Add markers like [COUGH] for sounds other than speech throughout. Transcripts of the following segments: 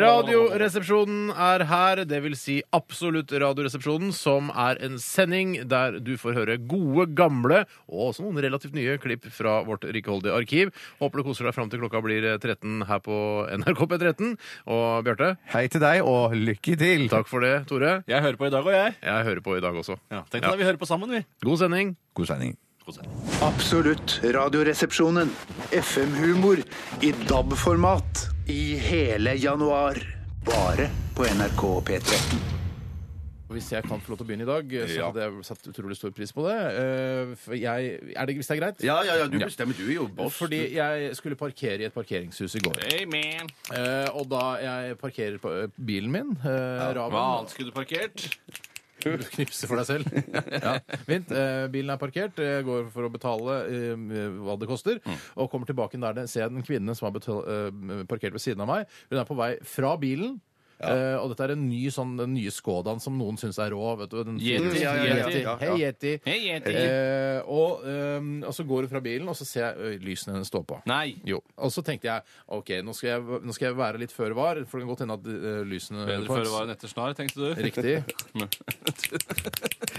Radioresepsjonen er her, det vil si Absolutt Radioresepsjonen, som er en sending der du får høre gode, gamle og også noen relativt nye klipp fra vårt rikholdige arkiv. Håper du koser deg fram til klokka blir 13 her på NRK P13. Og Bjarte, Hei til deg, og lykke til! takk for det. Tore, Jeg hører på i dag, og jeg. jeg hører på i dag også. Ja, Tenk deg at vi hører på sammen, vi. God sending. God sending. Absolutt Radioresepsjonen. FM-humor i DAB-format i hele januar. Bare på NRK P13. Hvis jeg kan få lov til å begynne i dag, så hadde jeg satt utrolig stor pris på det. Eh, For jeg, er det, hvis det er greit? Ja, ja, ja, du bestemmer. Du er jo boss. Fordi jeg skulle parkere i et parkeringshus i går. Amen. Eh, og da jeg parkerer på eh, bilen min, eh, Raven Hva annet skulle du parkert? Du knipser for deg selv. [LAUGHS] ja, Fint. Eh, bilen er parkert. Jeg går for å betale eh, hva det koster. Og kommer tilbake der det ser jeg den kvinnen som har betal, eh, parkert ved siden av meg. Hun er på vei fra bilen. Eh, og dette er en ny sånn, den nye Skodaen som noen syns er rå. Vet du, den, Yeti. Ja, ja, ja, Yeti. Hei, Yeti. Hei, Yeti. Eh, og, eh, og så går hun fra bilen, og så ser jeg ø, lysene hennes stå på. Nei. Jo. Og så tenkte jeg OK, nå skal jeg, nå skal jeg være litt føre var, for det kan godt hende at eh, lysene Bedre føre var enn etter snar, tenkte du? Riktig. [LAUGHS]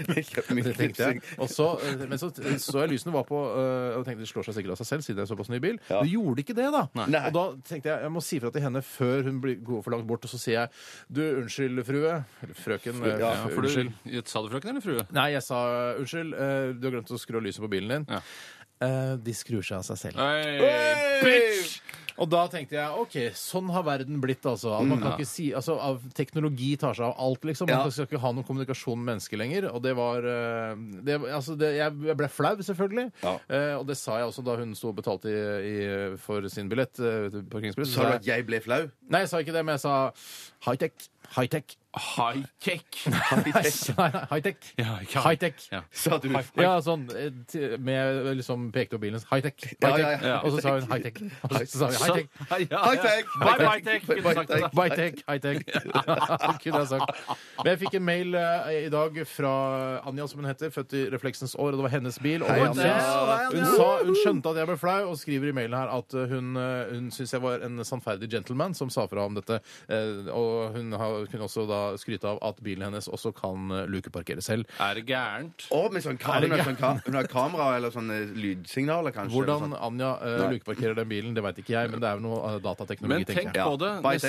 Det tenkte jeg. Og så, eh, men så så jeg lysene var på øh, og tenkte det slår seg sikkert av seg selv, siden det er såpass ny bil. Men de gjorde ikke det, da. Nei. Og da tenkte jeg jeg må si fra til henne før hun blir, går for langt bort, og så sier jeg du, unnskyld, frue. Eller frøken. Ja, Ja, for unnskyld. du, Sa du frøken eller frue? Nei, jeg sa unnskyld, eh, du har glemt å skru av lyset på bilen din. Ja. Eh, de skrur seg av seg selv. Hey, bitch! Og da tenkte jeg OK, sånn har verden blitt, altså. At man kan ikke si, altså av Teknologi tar seg av alt, liksom. Man skal ikke ha noen kommunikasjon med mennesker lenger. Og det var eh, det, altså det, Jeg jeg ble flau, selvfølgelig. Eh, og det sa jeg også da hun sto og betalte i, i, for sin billett. eh. Så Sa du at jeg, jeg ble flau? nei, jeg sa ikke det, men jeg sa high-tech. [LAUGHS] High-tech. High-tech. High-tech. Ja, High-tech. Ja. Sa du Ja, sånn eh, t- med liksom pekte på bilen. High-tech. Ja, High-tech. ja, ja. Og så sa hun high-tech. Og så sa vi high-tech. High-tech. [LAUGHS] Bye-bye-tech. kunne du sagt det. Bye-tech, high-tech. Kunne jeg sagt. Men jeg fikk en mail eh, i dag fra Anja, som hun heter, født i refleksens år, og det var hennes bil. Og Hei, hun, Anja. hun, sa, hun skjønte at jeg ble flau, og skriver i mailen her at eh, hun, eh, hun syns jeg var en sannferdig gentleman som sa fra om dette. eh, Og hun har, kunne også da skryte av at bilen hennes også kan eh, lukeparkere selv. Er det gærent? Å, med sånn Er det kamera, sånn ka hun har kamera eller sånne lydsignaler, kanskje? Hvordan sånn. Anja eh, lukeparkerer den bilen, det veit ikke jeg, men det er jo noe eh, datateknologi, Men tenk tenker jeg. på det. Bye,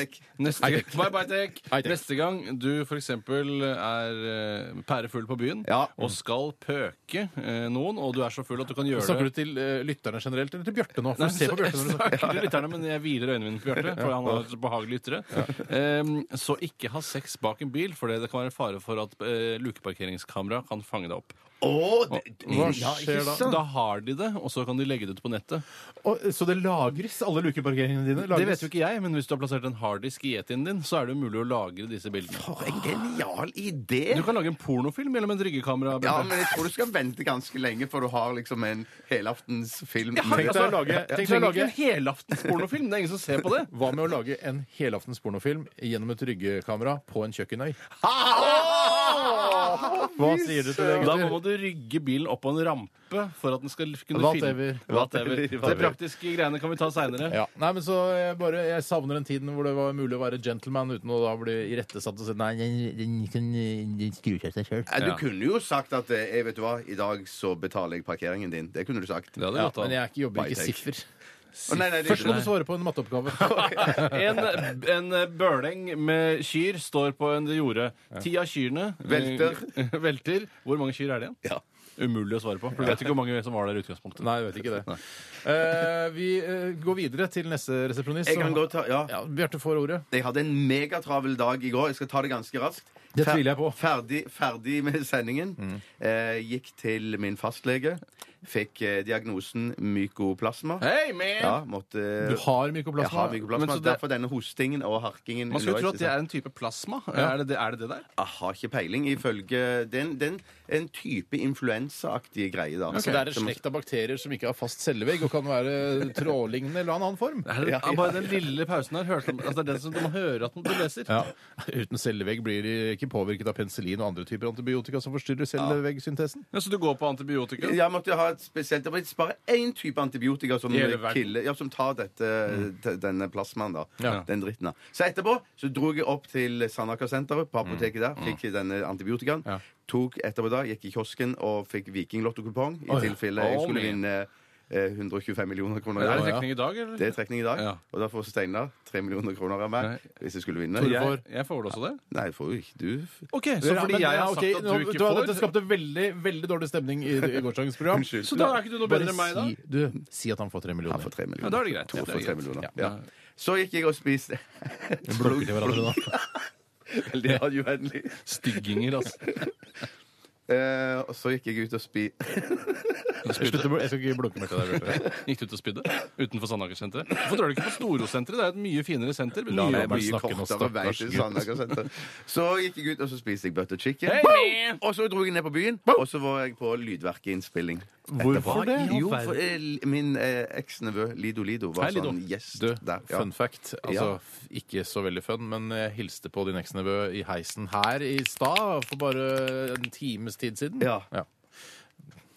Neste, neste, bye, [LAUGHS] bye, tech. Neste gang du f.eks. er eh, pærefull på byen Ja. og skal pøke eh, noen, og du er så full at du kan gjøre Snakker det du til eh, lytterne generelt, eller til Bjarte nå? For Nei, se på Bjarte når du [LAUGHS] snakker. snakker til lytterne, men jeg hviler øynene mine på Bjarte, for han har et behagelig ytre. Um, så ikke ha sex bak en bil, for det kan være fare for at eh, lukeparkeringskamera kan fange deg opp. Å, det- Hva ja, skjer ikke da? sant? Da har de det, og så kan de legge det ut på nettet. Og, så det lagres, alle lukeparkeringene dine? Lagres. Det vet jo ikke jeg, men hvis du har plassert en harddisk i Yetien din, så er det jo mulig å lagre disse bildene. For en genial idé! Du kan lage en pornofilm gjennom et ryggekamera. Ja, Bjarte. men jeg tror du skal vente ganske lenge for du har liksom en helaftens film. Ja, Tenk deg å lage, tenk deg å lage en helaftens pornofilm. Det er ingen som ser på det. Hva med å lage en helaftens pornofilm gjennom et ryggekamera på en kjøkkenøy? [LAUGHS] Hva sier du til det, Da må du rygge bilen opp på en rampe for at den skal kunne Whatever. filme. Whatever. Det praktiske greiene kan vi ta seinere. Ja. Nei, men så jeg bare, jeg savner den tiden hvor det var mulig å være gentleman uten å da bli irettesatt og si nei, den, den, den, den skrur seg seg sjøl. Du kunne jo sagt at eh, jeg vet du hva, i dag så betaler jeg parkeringen din. Det kunne du sagt. Det hadde Ja, gått an. men jeg er ikke, jobber ikke siffer. Å, nei, nei, det, Først må du svare på en matteoppgave. [LAUGHS] En, en bøleng med kyr står på en jorde. Ti av kyrne eh, Velter. [LAUGHS] velter. Hvor mange kyr er det igjen? Ja. Umulig å svare på. For du vet ikke hvor mange som var der i utgangspunktet. Nei, jeg vet ikke det. Eh, vi eh, går videre til neste resepsjonist. Jeg kan som- godt ta, ja. Ja, Bjarte får ordet. Jeg hadde en megatravel dag i går. Jeg skal ta det ganske raskt. Det tviler jeg på. Ferdig, ferdig med sendingen. Eh, gikk til min fastlege. Fikk eh, diagnosen mykoplasma. Hei, man! Ja, måtte Du har mykoplasma? Jeg har mykoplasma. Men så det- Derfor denne hostingen og harkingen. Man skulle jo tro at det er en type plasma. Er, det det, er det det der? Jeg har ikke peiling. Ifølge den, den en, det en, en type influensaaktige greie, da. Så det er en slekt av bakterier som ikke har fast cellevegg og kan være trådlignende eller annen form. Er det Ja, ja. Bare den lille pausen her hørte altså, Det er det som du må høre at du leser. Ja. Uten cellevegg blir de ikke påvirket av penicillin og andre typer antibiotika som forstyrrer celleveggsyntesen. Ja, så du går på antibiotika? Jeg måtte ha et spesielt Det var bare én type antibiotika som, killer, ja, som tar dette, mm. denne plasmaen. da Ja. Den dritten. da Så etterpå så dro jeg opp til Sandaker-senteret på apoteket der. Fikk denne antibiotikaen. Tok etterpå da, Gikk i kiosken og fikk Vikinglotto-kupong i Oi. tilfelle jeg Oh, skulle vinne eh, 125 millioner kroner. Er det Ja. trekning i dag, eller? Det er trekning i dag. Ja. Og da får Steinar 3 millioner kroner av meg Nei. hvis jeg skulle vinne. Tore Jeg, får- Jeg, får vel også det? nei, får jo ikke du. OK, så fordi jeg har sagt at du ikke hva, får Dette skapte veldig veldig dårlig stemning i, i gårsdagens program. [LAUGHS] Unnskyld. Så da er ikke du noe bedre enn meg, da? Si, du, si at han får tre Han får 3 millioner. Ja, da er det greit. To Det er får tre greit. millioner. Ja. Ja. Så gikk jeg og spiste Vi blokker til hverandre da. [LAUGHS] Veldig [LAUGHS] radiovennlig. Stygginger, altså. Eh, og så gikk jeg ut og spy. Slutt å bl- Jeg skal ikke blokke mer til deg. Bjarte. [LAUGHS] Gikk du ut og spydde? Utenfor Sandaker-senteret? Hvorfor drar du ikke på Storosenteret? Det er et mye finere senter. La Mye meg bare Mye snakke nå, kortere vei stakkars til gutt. Sandaker-senteret. Så gikk jeg ut og så spiste jeg butter chicken. Hey, Og så dro jeg ned på byen, og så var jeg på lydverkeinnspilling. Hvorfor det? Jo, for eh, min eh, eksnevø Lido Lido var Hei, Lido. sånn gjest Du, der. Ja. fun fact. Altså, ikke så veldig fun, men jeg hilste på din eksnevø i heisen her i stad for bare en times tid siden. Ja.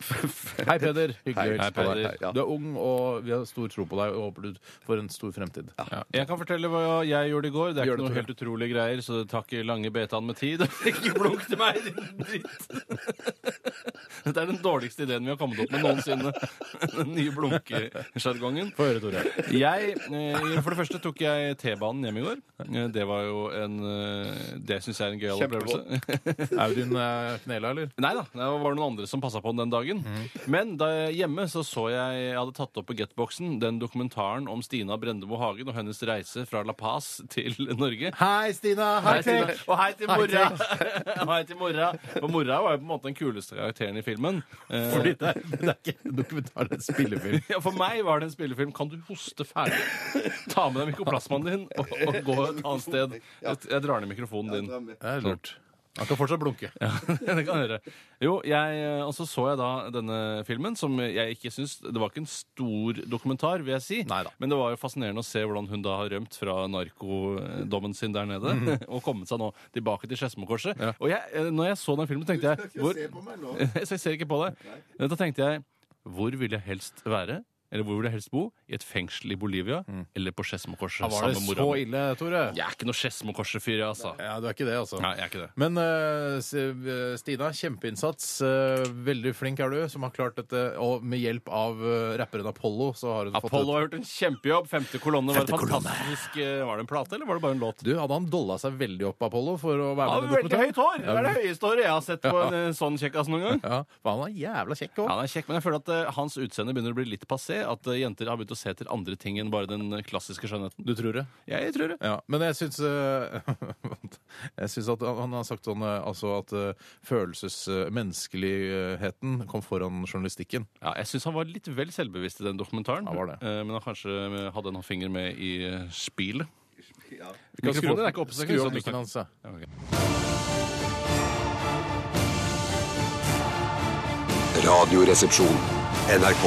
[LAUGHS] Hei, Peder. Hyggelig å hilse på deg. Du er ung, og vi har stor tro på deg og håper du får en stor fremtid. Ja. Jeg kan fortelle hva jeg gjorde i går. Det er Gjør ikke det, noe helt utrolige greier, så ikke lange betaen med tid. [LAUGHS] ikke blunk til meg, din dritt! [LAUGHS] Dette er den dårligste ideen vi har kommet opp med noensinne. Den nye blunkesjargongen. Få høre, Tore. Jeg, eh, for det første tok jeg T-banen hjem i går. Eh, Det var jo en eh, Det syns jeg er en gøyal opplevelse. Audun Knela, eller? Nei da, det var noen andre som passa på den den dagen. Men da jeg hjemme så så jeg jeg hadde tatt opp på Getboxen den dokumentaren om Stina Brendemo Hagen og hennes reise fra La Paz til Norge. Hei, Stina! Hei, Stina. Og hei til mora! og [LAUGHS] hei til mora. For mora var jo på en måte den kuleste karakteren i filmen. Eh, Fordi det er, det er ikke en dokumentar, det er en spillefilm. [LAUGHS] ja, For meg var det en spillefilm. Kan du hoste ferdig? Ta med deg mikroplasmaen din og, og gå et annet sted. Jeg, jeg drar ned mikrofonen din. Det er lurt. Han kan fortsatt blunke. Ja, [LAUGHS] det kan jeg gjøre. Jo, jeg, eh, og så så jeg da denne filmen, som jeg ikke syns Det var ikke en stor dokumentar, vil jeg si. Neida. Men det var jo fascinerende å se hvordan hun da har rømt fra narkodommen sin der nede. [LAUGHS] Og kommet seg nå tilbake til Skedsmokorset. Ja. Og jeg, eh, når jeg så den filmen, tenkte jeg [LAUGHS] hvor, Så jeg ser ikke på deg. Da tenkte jeg Hvor vil jeg helst være? Eller hvor vil jeg helst bo? I et fengsel i Bolivia eller på Skedsmokorset Ja, var sammen det med mora så mi? ille, Tore? Jeg er ikke noe Skedsmokorset-fyr, jeg, altså. Ja, du er ikke det, altså. Nei, jeg er ikke det. Men eh, s- eh, Stina, kjempeinnsats. Eh, veldig flink er du, som har klart dette. Og med hjelp av eh, rapperen Apollo, så har hun Apollo fått har gjort en kjempejobb. Femte kolonne var et Femte kolonne. fantastisk eh, Var det en plate, eller var det bare en låt? Du, hadde han dolla seg veldig opp, Apollo, for å være Ja, med i veldig høyt hår! Det er det høyeste håret jeg har sett på [LAUGHS] en eh, sånn kjekkas noen gang. Ja, for han er jævla kjekk òg. Han er kjekk, men jeg føler at eh, hans utseende begynner å bli litt passé. At eh, jenter har begynt å se etter andre ting enn bare den klassiske skjønnheten. Du tror det? Jeg tror det. Ja, men jeg syns eh, [LAUGHS] Jeg syns at han har sagt sånn eh, altså at eh, menneskeligheten kom foran journalistikken. Ja, jeg syns han var litt vel selvbevisst i den dokumentaren. Ja, var det. Men han kanskje hadde en finger med i spillet. Ja. Mikrofonen er ikke oppe, så Skru opp opp ikke mikken hans. ja. okay. Radioresepsjon. NRK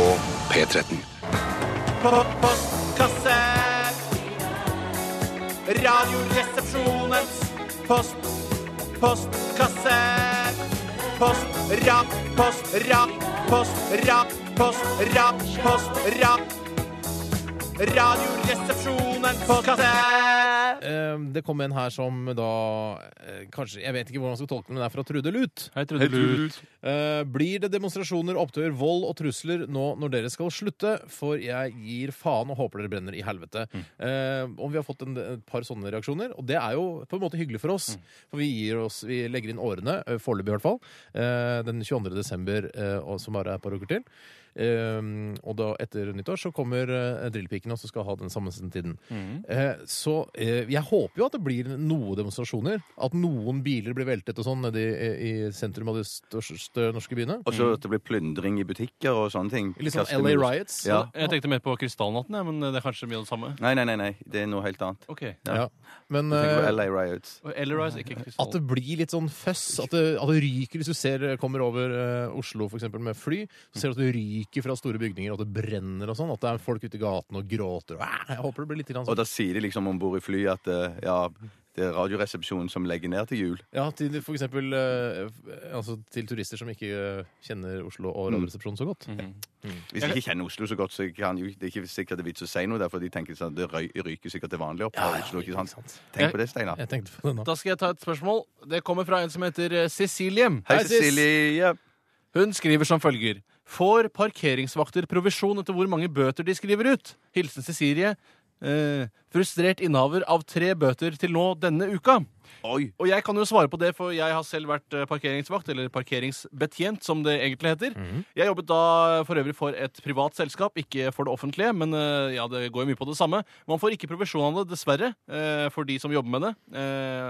P13. Postkasse. Radioresepsjonens post. Postkasse. Post, rak, post, rak, post, rak, post, rak, post, rak. Radioresepsjonens postkasse. Eh, Det kom en her som da eh, Kanskje Jeg vet ikke hvordan man skal tolke den, men det er fra Trude Lut. Hei, Trude Lut. Eh, blir det demonstrasjoner, opptøyer, vold og trusler nå når dere skal slutte? For jeg gir faen og håper dere brenner i helvete. Eh, om vi har fått en, et par sånne reaksjoner, og det er jo på en måte hyggelig for oss. For vi, gir oss, vi legger inn årene, eh, foreløpig i hvert fall, eh, den 22. desember, eh, som bare er et par uker til. Eh, og da etter nyttår så kommer eh, drillpikene og skal ha den samme tiden. Eh, så jeg håper jo at det blir noe demonstrasjoner. At noen biler blir veltet og sånn nede i, i sentrum av de største norske byene. Og så at det blir plyndring i butikker og sånne ting. Litt sånn LA. Riots. Ja. Jeg tenkte mer på Krystallnatten, ja, men det er kanskje mye av det samme. Nei, nei, nei, nei. Det er noe helt annet. Ok. Ja. Men på eh, LA Riots. Og Ellerise, ikke at det blir litt sånn føss. At det, at det ryker hvis du ser kommer over uh, Oslo for eksempel, med fly. Så ser du at det ryker fra store bygninger, og at det brenner og sånn. At det er folk ute i gaten og gråter. Og, jeg håper det blir litt sånn. Og da sier de liksom om bord i flyet at uh, ja, det er Radioresepsjonen som legger ned til jul. Ja, til for eksempel eh, altså, til turister som ikke eh, kjenner Oslo og Radioresepsjonen så godt. Hvis de ikke kjenner Oslo så godt, så kan jo, det er ikke sikkert det er vits å si noe Derfor de tenker sånn, det røy, ryker sikkert til vanlig opp fra Oslo. ikke sant? Tenk på det, Steinar. Jeg tenkte på det nå. Da skal jeg ta et spørsmål. Det kommer fra en som heter eh, Cecilie. Hei, Sis. Cecilie. Hun skriver som følger. Får parkeringsvakter provisjon etter hvor mange bøter de skriver ut? Hilsen Cecilie. Eh, frustrert innehaver av tre bøter til nå denne uka. Oi. Og jeg kan jo svare på det, for jeg har selv vært eh, parkeringsvakt, eller parkeringsbetjent, som det egentlig heter. Jeg jobbet da for øvrig for et privat selskap, ikke for det offentlige, men eh, ja, det går jo mye på det samme. Man får ikke provisjon av det, dessverre, eh, for de som jobber med det.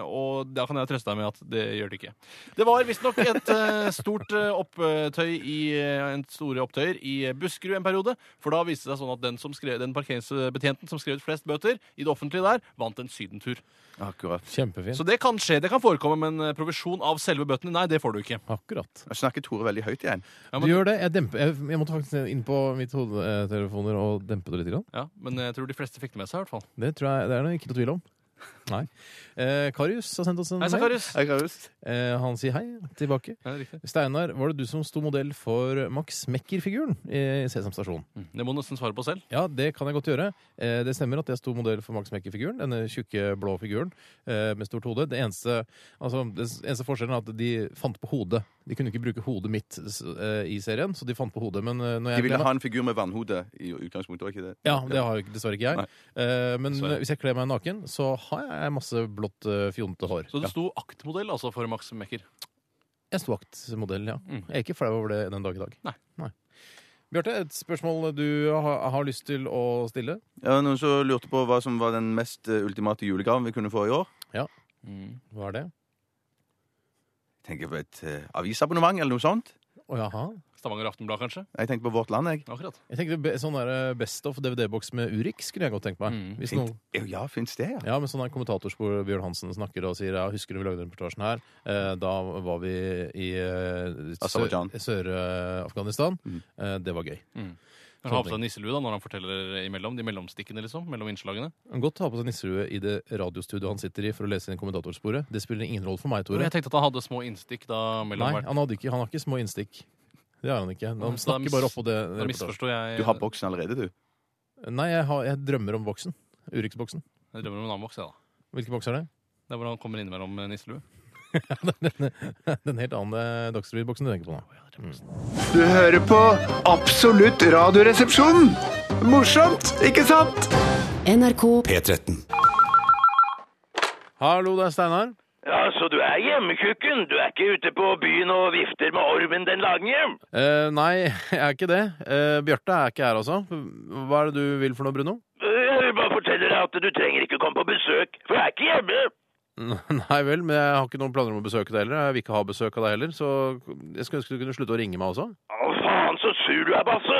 Og da kan jeg trøste deg med at det gjør det ikke. Det var visstnok et stort opptøy i en store opptøyer i Buskerud en periode, for da viste det seg sånn at den, som skrev, den parkeringsbetjenten som skrev ut flest bøter i det offentlige der, vant en sydentur. Akkurat. Kjempefint. Så det kan skje, det kan forekomme, men eh, provisjon av selve bøtene, nei, det får du ikke. Akkurat. Jeg snakker Tore veldig høyt igjen. Ja, Du gjør det. Jeg, demper, jeg, jeg måtte faktisk inn på mitt hodetelefoner og dempe det litt. Grann. ja, men jeg tror de fleste fikk det med seg, i hvert fall. Det tror jeg, det er det ikke noe tvil om. Nei. Eh, Karius har sendt oss en Hei, mail. Sakarius. Eh, han sier hei tilbake. Ja, riktig. Steinar, var det du som sto modell for Max Mekker-figuren i Sesam stasjon? Det må du nesten svare på selv. Ja, det kan jeg godt gjøre. Eh, det stemmer at jeg sto modell for Max Mekker-figuren. Denne tjukke, blå figuren eh, med stort hode. Det eneste, altså, det eneste forskjellen er at de fant på hodet. De kunne ikke bruke hodet mitt eh, i serien, så de fant på hodet. Men eh, når De ville ha en figur med vannhode i utgangspunktet, var ikke det? Ja, det har jo ikke- dessverre ikke jeg. Eh, men Dessverre. hvis jeg kler meg naken, så har jeg masse blått, fjonte hår. Så du Ja. sto aktmodell altså for Max Mekker. Jeg sto aktmodell, ja. Mm. Jeg er ikke flau over det den dag i dag. Nei. Bjarte, et spørsmål du har, har lyst til å stille? Ja, Noen som lurte på hva som var den mest eh, ultimate julegaven vi kunne få i år? Ja, Hva er det? Jeg tenker på et uh, avisabonnement eller noe sånt. Å jaha. Stavanger Aftenblad, kanskje? Jeg tenkte på Vårt Land, jeg. Akkurat. Jeg tenkte be, sånn der eh, Best of DVD-boks med Urix kunne jeg godt tenkt meg. Mm. Hvis noen, Ja, Ja, fins det, ja? ja, med sånn her kommentatorspor Bjørn Hansen snakker og sier ja, husker du vi lagde den reportasjen her? Eh, da var vi i eh, Aserbajdsjan. Sør- Sør-Afghanistan. Mm. Eh, det var gøy. Han har på seg nisselue da, når han forteller imellom, de mellomstikkene, liksom, mellom innslagene. Han kan godt ha på seg nisselue i det radiostudioet han sitter i for å lese inn kommentatorsporet. Det spiller ingen rolle for meg, Tore. Men Jeg tenkte at han hadde små innstikk da mellom Nei, hvert. han, hadde ikke, han har ikke små innstikk. Det har han ikke. Han da snakker mis- bare oppå det. Da misforstår jeg Du har boksen allerede, du. Nei, jeg, har, jeg drømmer om boksen. Urix-boksen. Jeg drømmer om en annen boks, jeg, da. Hvilken boks er det? Det er hvor han kommer innimellom med nisselue. [LAUGHS] Den helt andre Dagsrevy-boksen du tenker på nå. Du hører på Absolutt radioresepsjon. Morsomt, ikke sant? NRK P13. Hallo, det er Steinar. Ja, så du er hjemmekukken? Du er ikke ute på byen og vifter med ormen den lange? Eh, nei, [LAUGHS] jeg er ikke det. Eh, Bjarte er ikke her, altså. Hva er det du vil for noe, Bruno? Jeg vil bare fortelle deg at du trenger ikke komme på besøk, for jeg er ikke hjemme. [LAUGHS] Nei vel, men jeg har ikke noen planer om å besøke deg heller. Jeg vil ikke ha besøk av deg heller, så jeg skulle ønske du kunne slutte å ringe meg også. Å, faen, så sur du er, Basse.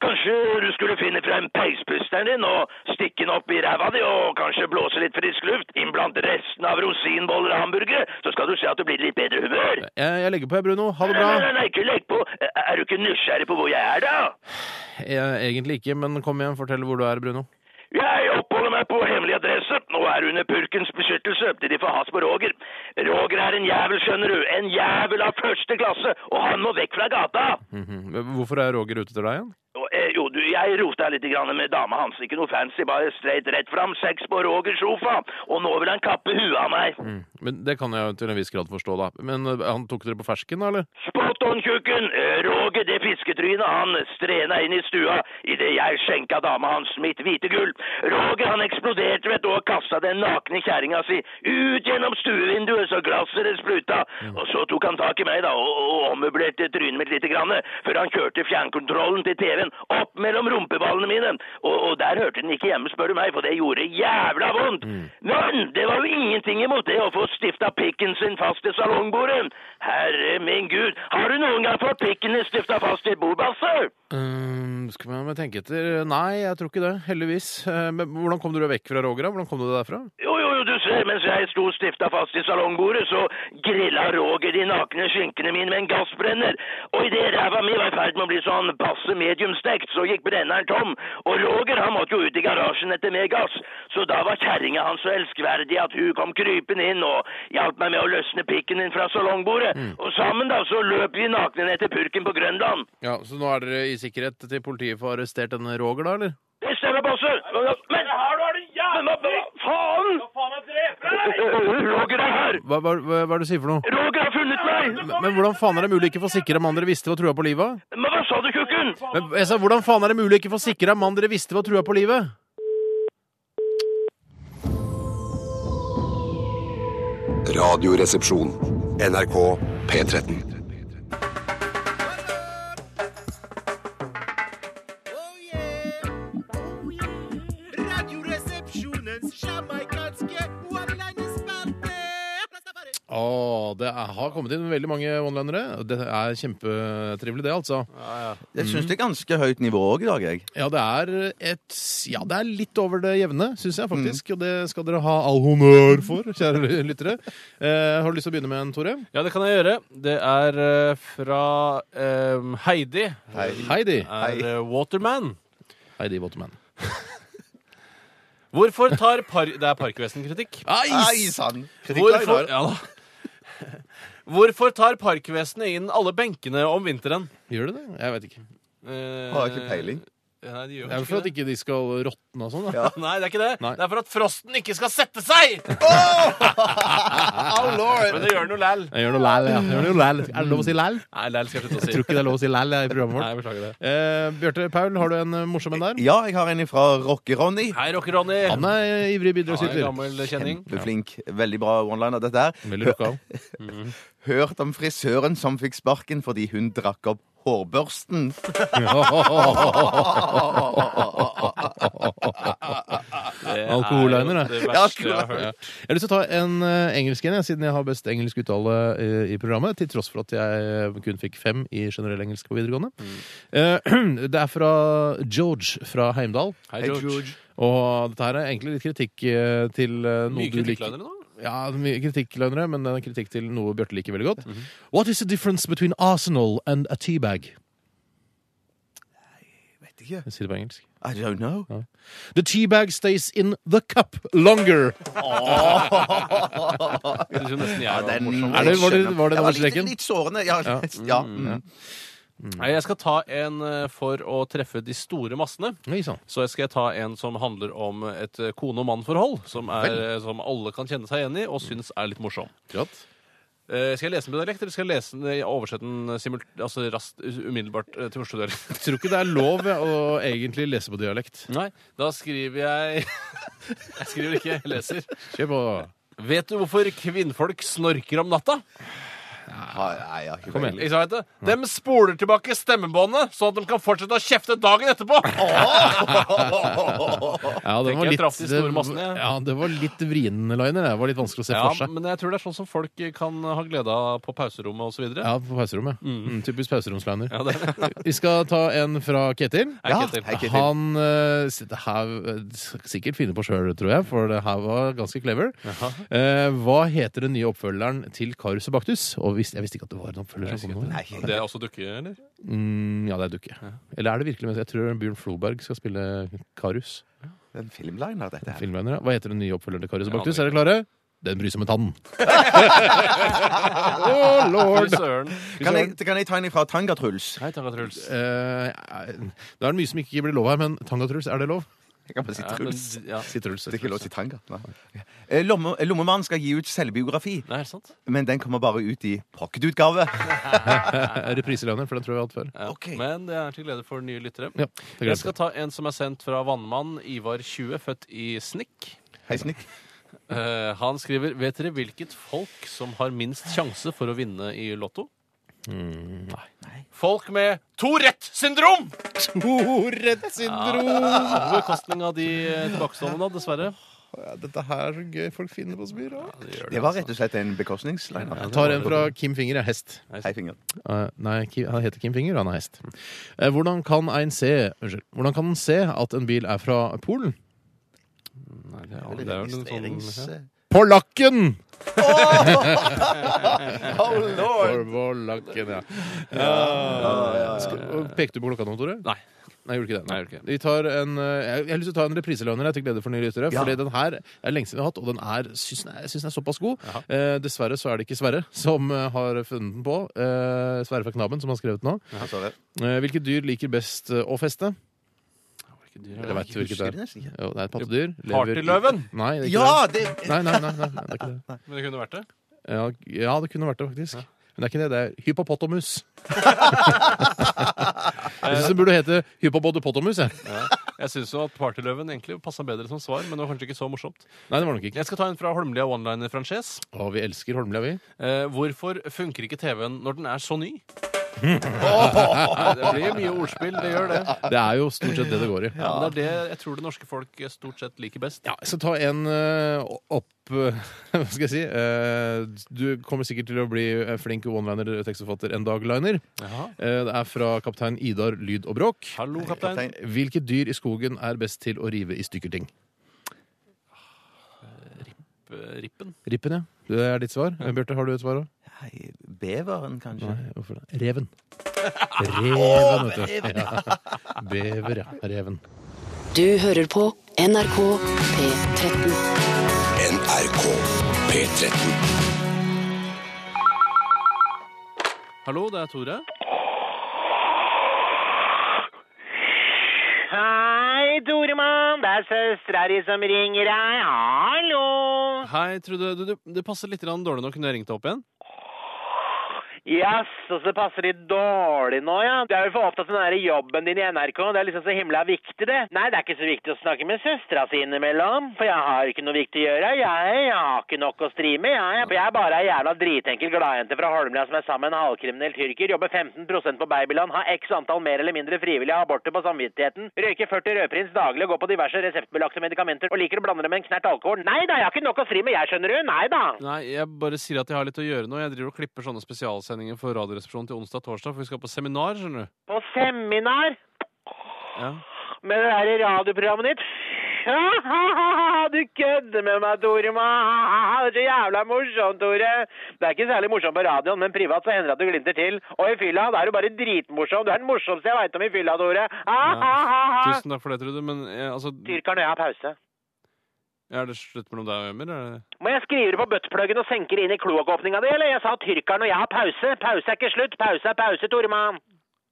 Kanskje du skulle finne frem peispusteren din og stikke den opp i ræva di og kanskje blåse litt frisk luft inn blant resten av rosinboller og hamburgere, så skal du se at du blir litt bedre humør. Jeg, jeg legger på, jeg, Bruno. Ha det bra. nei, nei, nei, ikke legg på. Er du ikke nysgjerrig på hvor jeg er, da? Jeg, egentlig ikke, men kom igjen, fortell hvor du er, Bruno. Jeg oppholder meg på hemmelig adresse og er under purkens beskyttelse til de får has på Roger. Roger er en jævel, skjønner du. En jævel av første klasse, og han må vekk fra gata. Mhm. Hvorfor er Roger ute etter deg igjen? Eh, jo, du, jeg rota litt grann med dama hans. Ikke noe fancy, bare straight rett fram. Sex på Roger sofa. Og nå vil han kappe huet av meg. Men Det kan jeg til en viss grad forstå, da. Men eh, han tok dere på fersken, da, eller? Spot on, tjukken! Eh, Roger, det fisketrynet, han strena inn i stua idet jeg skjenka dama hans mitt hvite gull. Roger, han eksploderte, vet du, og kasta den nakne kjerringa si ut gjennom stuevinduet så glasset det spruta. Og så tok han tak i meg, da, og, og ommøblerte trynet mitt lite grann, før han kjørte fjernkontrollen til TV-en opp mellom rumpeballene mine. Og, og der hørte den ikke hjemme, spør du meg, for det gjorde jævla vondt. Men det var jo ingenting imot det å få stifta pikken sin fast i salongbordet. Herre min gud, har du noen gang fått pikken din stifta fast i bordbasser? bord, Basse? Um, skal vi tenke etter Nei, jeg tror ikke det. Heldigvis. Eh, Men hvordan kom du deg vekk fra Roger, da? Hvordan kom du deg derfra? Jo, jo, jo, du ser, mens jeg sto stifta fast i salongbordet, så grilla Roger de nakne skinkene mine med en gassbrenner. Og idet ræva mi var i ferd med å bli sånn passe mediumstekt, så gikk brenneren tom. Og Roger han måtte jo ut i garasjen etter mer gass, så da var kjerringa hans så elskverdig at hun kom krypende inn og hjalp meg med å løsne pikken din fra salongbordet. Og sammen da så løp vi nakne ned til purken på Grønland. Ja, Så nå er dere i sikkerhet til politiet får arrestert denne Roger, da, eller? Det stemmer, Basse! Men her du har det jævlig! Men hva faen? Hva faen er drept [LAUGHS] Roger er her! Hva, hva, hva, hva er det du sier for noe? Roger har funnet meg! Men, men hvordan faen er det mulig ikke få sikre mann dere visste var trua på livet? Men hva sa du, kukken? Men, jeg sa, hvordan faen er det mulig ikke få sikre mann dere visste var trua på livet? Radioresepsjon. NRK P13. Å, det er, har kommet inn veldig mange onelinere. Det er kjempetrivelig, det, altså. Jeg syns det er ganske høyt nivå òg i dag, jeg. Ja, det er et Ja, det er litt over det jevne, syns jeg faktisk. Og det skal dere ha all honnør for, kjære lyttere. Eh, har du lyst til å begynne med en, Tore? Ja, det kan jeg gjøre. Det er eh, fra eh, Heidi. Heidi. Er eh, Waterman. Heidi Waterman. [LAUGHS] Hvorfor tar par... Det er Parkvesen-kritikk. Ai sann! Hvorfor, ja, da. [LAUGHS] Hvorfor tar parkvesenet inn alle benkene om vinteren? Gjør det det? Jeg vet ikke. Eh, Har ikke peiling. Nei, de gjør Det er vel for at ikke de skal råtne og sånn, da. [LAUGHS] Nei, det er ikke det. Nei. Det er for at frosten ikke skal sette seg! Oh, lord! Men det gjør noe læl. Jeg gjør noe læl, ja. Jeg gjør noe læl. Er det lov å si læl? Nei, læl skal jeg slutte å Jeg si. tror ikke det er lov å si læl i programmet Nei, vårt. beklager det. Eh, Bjarte Paul, har du en eh, morsom en der? Ja, jeg har en fra Rocke-Ronny. Hei, Rocker-Ronny. Han er ivrig Han er bidragsyter. gammel kjenning. Kjempeflink. Veldig bra one-liner, dette her. Veldig lokal. [LAUGHS] Hørt om frisøren som fikk sparken fordi hun drakk opp hårbørsten. Det er Alkoholliner, jo da. Det verste jeg har hørt. Jeg har lyst til å ta en eh, engelsk en, jeg, siden jeg har best engelsk uttale eh, i programmet. Til tross for at jeg kun fikk fem i generell engelsk på videregående. Eh, [CLEARS THROAT] det er fra George fra Heimdal. Hei, George. Og dette her er egentlig litt kritikk eh, til eh, noe Mye du liker. nå? Ja, mye kritikkløgnere, men det er kritikk til noe Bjarte liker veldig godt. What is the difference between Arsenal and a teabag? Vet ikke. Jeg sier det på engelsk. I don't know. The teabag stays in the cup longer. [LAUGHS] Jeg jeg Ja, den. Er det- var det- jeg var det Ja. Litt, litt sårende. Ja. Ja. ja. Mm. Nei, Jeg skal ta en eh, for å treffe de store massene. Oi sann. Så skal jeg ta en som handler om et eh, kone- og mann-forhold. Som, er, eh, som alle kan kjenne seg igjen i og syns er litt morsom. Eh, skal jeg lese den på dialekt, eller skal jeg lese den, eh, oversette den simult altså raskt, umiddelbart eh, til første dialekt? Jeg tror ikke det er lov å egentlig lese på dialekt. Nei, da skriver jeg [LAUGHS] Jeg skriver ikke, jeg leser. Kjør på. Vet du hvorfor kvinnfolk snorker om natta? Ja, nei, jeg har ikke peiling. Ikke sant? De spoler tilbake stemmebåndet, sånn at de kan fortsette å kjefte dagen etterpå! Ja, det Tenker var jeg litt, traff de store massene, jeg. ja, det var litt vrien liner. Det var litt vanskelig å se Ja, for seg. men jeg tror det er sånn som folk kan ha glede av på pauserommet osv. Ja, på pauserommet. Mm, typisk pauseromsliner. Ja, det er det. [LAUGHS] Vi skal ta en fra Ketil. Ja, Ketil. hei, Ketil. Han uh, det her eh, sikkert finner på sjøl, tror jeg, for det her var ganske clever. Eh, hva heter den nye oppfølgeren til Karus og Baktus? Og visst, jeg visste ikke at det var en oppfølger. som kom nå. Nei, Det er også dukke, eller? Mm, ja, det er dukke. Eller er det virkelig? Jeg tror Bjørn Floberg skal spille Karus. Det er En filmliner, dette her. Filmliner, ja. Hva heter den nye oppfølgeren til Karius og Baktus? Er dere klare? Den bryr seg med tannen. [LAUGHS] Å, oh, lord! Kan jeg, kan jeg ta en fra Tanga-Truls? Hei, Tanga Truls. Eh, det er mye som ikke blir lov her, men Tanga-Truls, er det lov? Jeg kan bare si Ja, men, Truls. ja. Si Truls. Det er ikke lov å si tanga. Nei. Eh, Lomme, Lommemannen skal gi ut selvbiografi, Nei, er det sant? men den kommer bare ut i pocketutgave. [LAUGHS] Repriselønner, for den tror jeg vi har hatt før. Ja. Ok. Men det er til glede for nye lyttere. Ja, det Jeg gleder skal ta en som er sendt fra vannmann Ivar 20, født i Snikk. Hei, Snikk. Eh, han skriver Vet dere hvilket folk som har minst sjanse for å vinne i Lotto? Nei. Folk med Tourette-syndrom! Tourette-syndrom! På bekostning av de eh, tilbakestående, dessverre. Ja, dette her er så gøy folk finner på så mye rart. Det var rett og slett en bekostningsliner. Jeg tar en fra Kim Finger, jeg. er Hest. Hei, finger. Uh, nei, han heter Kim Finger, og han er hest. Uh, hvordan kan en se Unnskyld. Hvordan kan en se at en bil er fra Polen? Nei, det er, det er jo en sånn Registrerings... På lakken! [LAUGHS] Oh, lord! På lakken, ja. ja. Skal- Pekte du på klokka nå, Tore? Nei. Nei, jeg gjorde ikke det. Nei, jeg gjorde ikke det. Vi tar en, eh, jeg jeg har lyst til å ta en repriselønner jeg, til glede for nye lyttere. Ja. Fordi den her er lenge siden vi har hatt, og den er, syns den er, jeg syns den er såpass god. Eh, dessverre så er det ikke Sverre som eh, har funnet den på. Eh, Sverre fra Knaben, som har skrevet den nå. Sorry. Eh, hvilke dyr liker best eh, å feste? Hvilke dyr er Eller det? vet ikke hvilket det er? det. Jo, det er et pattedyr. Partyløven! Nei, det er ikke Ja, det det. Nei, nei, nei, nei, nei, det er ikke det. [LAUGHS] Men det kunne vært det. Ja, ja, det kunne vært det, faktisk. Men det er ikke det. Det er hypopotamus. [LAUGHS] jeg syns det burde hete hypopotamus, jeg. Ja. Jeg syns jo at Partyløven egentlig passa bedre som svar, men det var kanskje ikke så morsomt. Nei, det var nok ikke. Jeg skal ta en fra Holmlia One-liner-franchise. Å, vi elsker Holmlia, vi. Eh, hvorfor funker ikke TV-en når den er så ny? [LAUGHS] Det blir mye ordspill, det gjør det. Det er jo stort sett det det går i. Ja, men det er det jeg tror det norske folk stort sett liker best. Ja, jeg skal ta en eh, opp eh, [LAUGHS] Hva skal jeg si? Eh, du kommer sikkert til å bli eh, flink one-liner-tekstforfatter en dag, Liner. Jaha. Eh, det er fra kaptein Idar Lyd og Bråk. Hallo, kaptein. Kaptein. Hvilke dyr i skogen er best til å rive i stykker ting? Eh, Rippen. Rippen, ja. Det er ditt svar. Bjarte, har du et svar òg? Nei, Beveren, kanskje? Nei, hvorfor det? Reven. Reven, vet du. Ja. Bever, ja. Reven. Du hører på NRK P13. NRK P13. Hallo, det er Tore. Hei, Toremann. Det er søstera di som ringer deg. Hallo. Hei, Trude. Du, du, det passer litt dårlig nå. Kunne jeg ringt deg opp igjen? Jaså, så passer de dårlig nå, ja. Du er jo for opptatt av den der jobben din i NRK. Det er liksom så himla viktig, det. Nei, det er ikke så viktig å snakke med søstera si innimellom. For jeg har ikke noe viktig å gjøre. Jeg, jeg har ikke nok å stri med, jeg. For jeg er bare ei jævla dritenkel gladjente fra Holmlia som er sammen med en halvkriminell tyrker, jobber 15% på Babyland, har x antall mer eller mindre frivillige aborter på samvittigheten, røyker 40 rødprins daglig og går på diverse reseptbelagte medikamenter og liker å blande det med en knert alkohol. Nei da, jeg har ikke nok å stri med, jeg, skjønner du. Nei da. Nei, jeg bare sier at jeg har litt å gjøre nå. Jeg driver og klipper sånne spesialsendinger for Radioresepsjonen til onsdag og torsdag, for vi skal på seminar, skjønner du. På seminar Ja. med det derre radioprogrammet ditt. [LAUGHS] Du kødder med meg, Tore. [LAUGHS] Det er så jævla morsomt, Tore. Det er ikke særlig morsomt på radioen, men privat så hender det at du glimter til. Og i fylla, da er du bare dritmorsom. Du er den morsomste jeg veit om i fylla, Tore. [LAUGHS] Tusen takk for det, Trude, men eh, altså Tyrkeren og jeg har pause. Er det slutt mellom deg og Emmer? Er. Må jeg skrive det på buttpluggen og senke det inn i kloakkåpninga di, eller? Jeg sa tyrkeren og jeg har pause. Pause er ikke slutt. Pause er pause, Toremann.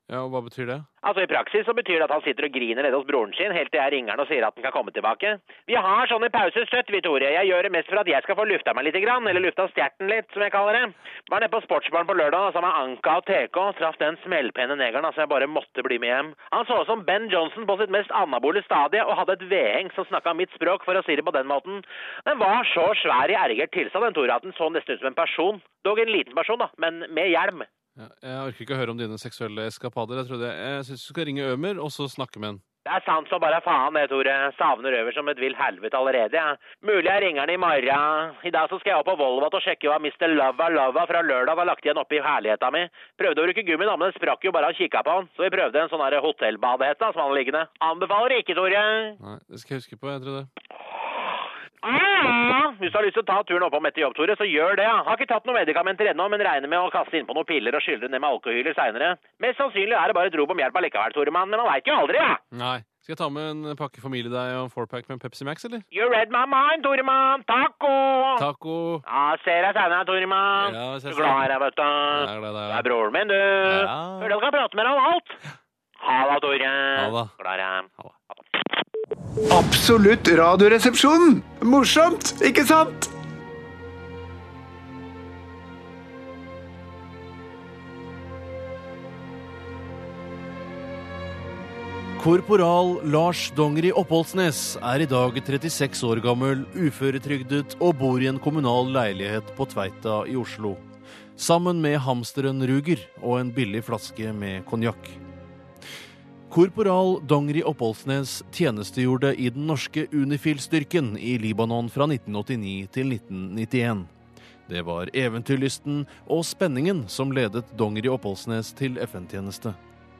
Ja, og hva betyr det? Altså I praksis så betyr det at han sitter og griner nede hos broren sin helt til jeg ringer han og sier at han kan komme tilbake. Vi har sånne pauser støtt, vi Tore. Jeg gjør det mest for at jeg skal få lufta meg lite grann, eller lufta stjerten litt, som jeg kaller det. Var nede på Sportsbaren på lørdag sammen med Anka og TK, traff den smellpene negeren, altså jeg bare måtte bli med hjem. Han så ut som Ben Johnson på sitt mest anabole stadie og hadde et vedheng som snakka mitt språk, for å si det på den måten. Den var så svær i ergert tilstand, den Tore, at den så nesten ut som en person. Dog en liten person, da, men med hjelm. Ja, jeg orker ikke å høre om dine seksuelle eskapader. Jeg trodde jeg syns du skal ringe Ømer, og så snakke med han. Det er sant som bare faen det, Tore. Savner Øver som et vill helvete allerede, Ja. Mulig jeg ringer han i morgen. I dag så skal jeg opp på Volvat og sjekke hva Mr. Lava Lava fra lørdag har lagt igjen oppi herligheta mi. Prøvde å bruke gummi, men den sprakk jo bare han kikka på han. Så vi prøvde en sånn hotellbadehette som han liggende. Anbefaler ikke, Tore. Nei, det skal jeg huske på. jeg tror det. Ah, hvis du har lyst til å ta turen oppom etter jobb, Tore, så gjør det. ja. Har ikke tatt noen medikamenter ennå, men regner med å kaste innpå noen piller og skylle ned med alkohyler seinere. Mest sannsynlig er det bare et rop om hjelp allikevel, Toremann, men han veit jo aldri, ja. Nei. Skal jeg ta med en pakke familiedeig og en fourpack med en Pepsi Max, eller? You read my mind, Toremann. Taco! Taco. Ja, ser deg senere, Toremann. Ja, Du glad i deg, vet du. I deg, Du er broren min, du. Ja. Hørte du kan prate med deg om alt. Ha det, Tore. Ha det. Glad i deg. Absolutt Radioresepsjonen! Morsomt, ikke sant? Korporal Lars Dongeri Oppholdsnes er i dag 36 år gammel, uføretrygdet og bor i en kommunal leilighet på Tveita i Oslo. Sammen med hamsteren Ruger og en billig flaske med konjakk. Korporal Dongri Oppholdsnes tjenestegjorde i den norske Unifil-styrken i Libanon fra 1989 til 1991. Det var eventyrlysten og spenningen som ledet Dongri Oppholdsnes til FN-tjeneste.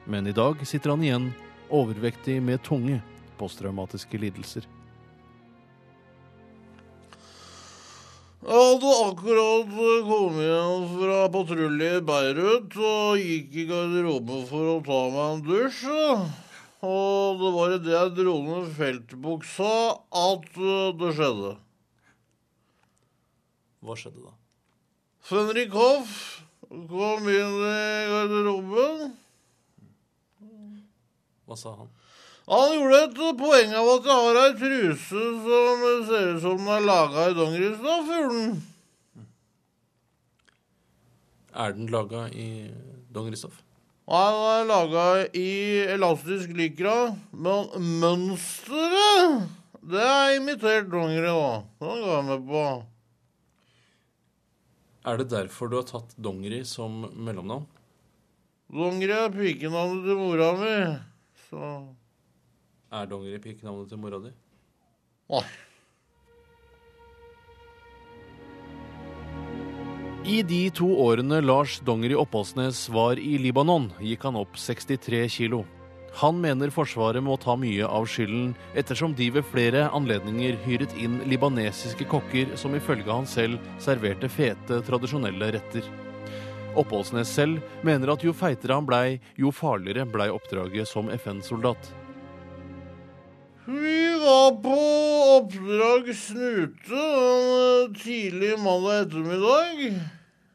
Men i dag sitter han igjen overvektig med tunge posttraumatiske lidelser. Jeg hadde akkurat kommet hjem fra patrulje i Beirut og gikk i garderoben for å ta meg en dusj. Og det var idet jeg dro ned feltbuksa at eh, det skjedde. Hva skjedde da? Fenrik Hoff kom inn i garderoben. Hva sa han? Han gjorde et poeng av at jeg har ei truse som ser ut som den er laga i dongeristoff. gjorde han. Er den laga i dongeristoff? Nei, den er laga i elastisk lykra, men mønsteret det er imitert dongeri, da. Den går jeg med på. Er det derfor du har tatt dongeri som mellomnavn? Dongeri er pikenavnet til mora mi, så Er dongeri pikenavnet til mora di? Nei. I de to årene Lars Dongeri Oppholdsnes var i Libanon, gikk han opp 63 kilo. Han mener Forsvaret må ta mye av skylden, ettersom de ved flere anledninger hyret inn libanesiske kokker som ifølge han selv serverte fete, tradisjonelle retter. Oppholdsnes selv mener at jo feitere han blei, jo farligere blei oppdraget som FN-soldat. Vi var på oppdrag Snute en tidlig mandag ettermiddag.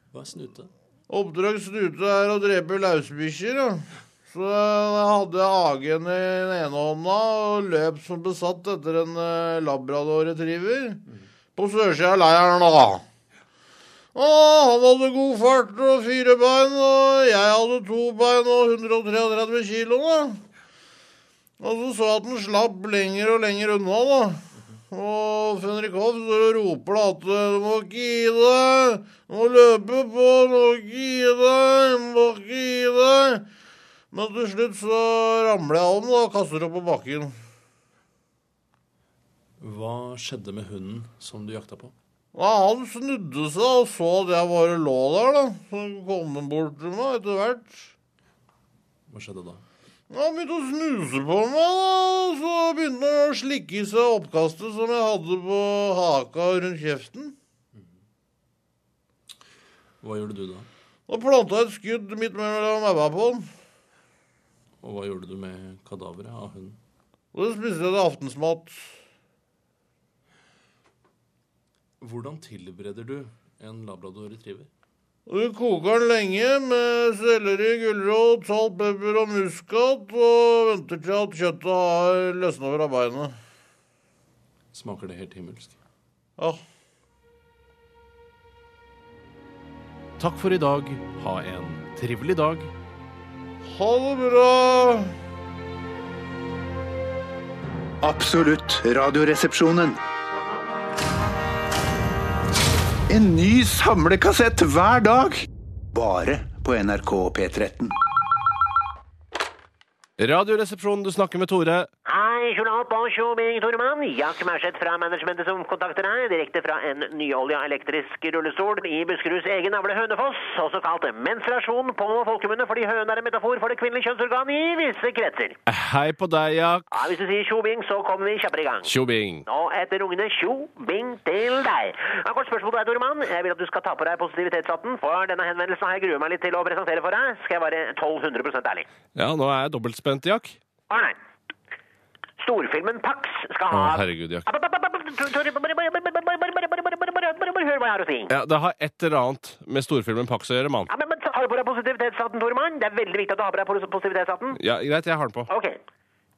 Hva er snute? Oppdrag Snute er å drepe lausbikkjer. Ja. Så jeg hadde AG-en i den ene hånda og løp som besatt etter en eh, labrador retriever på sørsida av leiren. da. Og han hadde god fart og fire bein, og jeg hadde to bein og 133 kilo. da. Og så så jeg at den slapp lenger og lenger unna, da. Og Fenrik Hoff står og roper da at du må ikke gi deg, du må løpe på, du må ikke gi deg, du må ikke gi deg. Men til slutt så ramler jeg om da, og kaster opp på bakken. Hva skjedde med hunden som du jakta på? Ja, han snudde seg og så at jeg bare lå der, da. Så kom han bort til meg etter hvert. Hva skjedde da? Han begynte å snuse på meg, da. Så begynte han å slikke i seg oppkastet som jeg hadde på haka rundt kjeften. Hva gjorde du da? Da planta jeg et skudd midt mellom øynene på han. Og hva gjorde du med kadaveret av hunden? Og så spiste jeg det aftensmat. Hvordan tilbereder du en labrador retriever? Du koker den lenge med selleri, gulrot, salt, pepper og muskat, og venter til at kjøttet har løsna fra beinet. Smaker det helt himmelsk? Ja. Takk for i dag. Ha en trivelig dag. Ha det bra. Absolutt radioresepsjonen. En ny samlekassett hver dag. Bare på NRK P13. Radioresepsjonen, du snakker med Tore. Hei, på Tjobing, Toremann. Jack Merseth fra managementet som kontakter deg, direkte fra en nyolja elektrisk rullestol i Buskeruds egen avle Hønefoss, også kalt menstruasjon på folkemunne, fordi høne er en metafor for det kvinnelige kjønnsorgan i visse kretser. Hei på deg, Jack. Ja, hvis du sier Tjobing, så kommer vi kjappere i gang. Tjobing. Nå etter rungende Tjobing til deg. Har kort spørsmål til deg, Toremann. Jeg vil at du skal ta på deg positivitetshatten, for denne henvendelsen har jeg gruet meg litt til å presentere for deg. Skal jeg være 1200% ærlig? Ja, nå er jeg dobbelt spent, Jack. Å nei. Storfilmen Pax skal ha Å, herregud, jeg... Bare hør hva jeg har å si. Ja, Det har et eller annet med storfilmen Pax å gjøre, mann. Ja, men, men Har du på deg positivitetshatten, Toremann? Det er veldig viktig at du har på deg positivitetshatten. Ja, Greit, jeg har den på. Ok,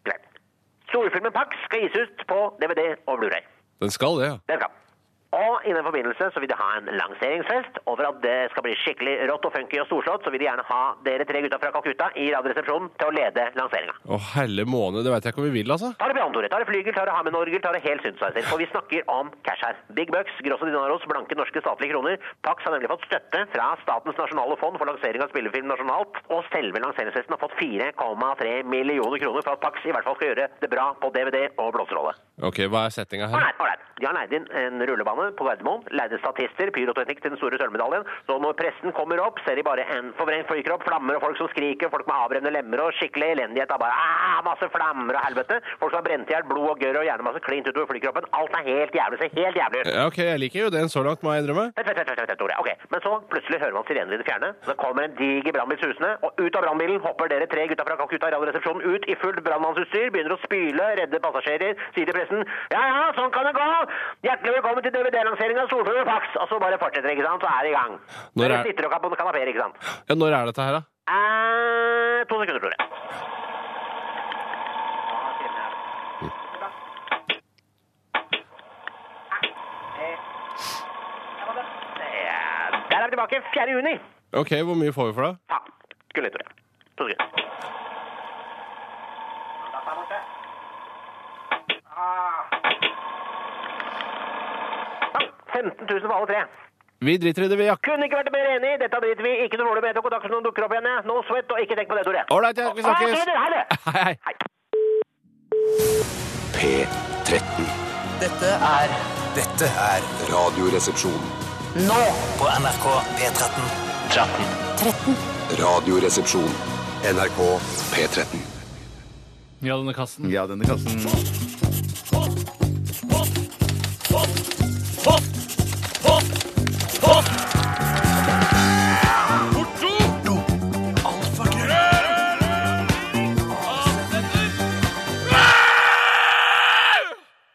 greit. Storfilmen Pax skal gis ut på DVD og Blu-ray. Den skal det, ja. Den skal. Og i den forbindelse så vil de ha en lanseringsfest, og for at det skal bli skikkelig rått og funky og storslått, så vil de gjerne ha dere tre gutta fra Calcutta i Radioresepsjonen til å lede lanseringa. Å, helle måne, det veit jeg ikke om vi vil, altså. Ta det piano, Tore. Ta det flygel, ta det Hammond-orgel, ta det helt synthesizer. For vi snakker om cash her. Big bucks, grosso dinaros, blanke norske statlige kroner. Pax har nemlig fått støtte fra Statens nasjonale fond for lansering av spillefilm nasjonalt, og selve lanseringsfesten har fått 4,3 millioner kroner for at Pax i hvert fall skal gjøre det bra på DVD og blåserolle. Ok, Hva er settinga her? Ålreit. De har leid inn en rullebane på Gardermoen, lærde statister, pyroteknikk til den store sølvmedaljen. Så når pressen kommer opp, ser de bare en forvrengt flykropp, flammer og folk som skriker, folk med avbrennende lemmer og skikkelig elendighet. Da bare ah, masse flammer og helvete. Folk som har brent i hjel, blod og gørr og gjerne masse klint utover flykroppen. Alt er helt jævlig. Ser helt jævlig ut. Ja, ok, Jeg liker jo den så langt, må jeg innrømme. Ok, Men så plutselig hører man sirener i det fjerne. Så kommer en diger brannbil susende, og ut av brannbilen hopper dere tre gutta fra Calcutta Radioresepsjonen ut i fullt brannmannsutstyr, begynner å spyle, redde passasjerer, sier til pressen ja ja, sånn kan det gå! Hjertelig velkommen til DVD-lansering av Solfjord Fax. Og så bare fortsetter, ikke sant? Så er det i gang. Når Dere er- sitter og kan på kanapeer, ikke sant? Ja, Når er dette her, da? Eh, to sekunder, tror jeg. Der er vi tilbake 4. juni. Ok, Hvor mye får vi for det? Ja, Skulle litt, tro. To sekunder. Sånn, 15 000 for alle tre. Vi driter i det, vi, Jack. Kunne ikke vært mer enig. Dette driter vi ikke noe dårlig med. Tar kontakt hvis noen dukker opp igjen. No sweat, og ikke tenk på det, Tore. Ålreit, Jack. Vi snakkes. Ha det! Hei, hei. Hei. P13. Dette er Dette er Radioresepsjon. nå på NRK P13. 13. Radioresepsjon. NRK P13. Ja, denne kassen. Ja, denne kassen Hopp! Hopp! Porto! No. Alfa Avsender!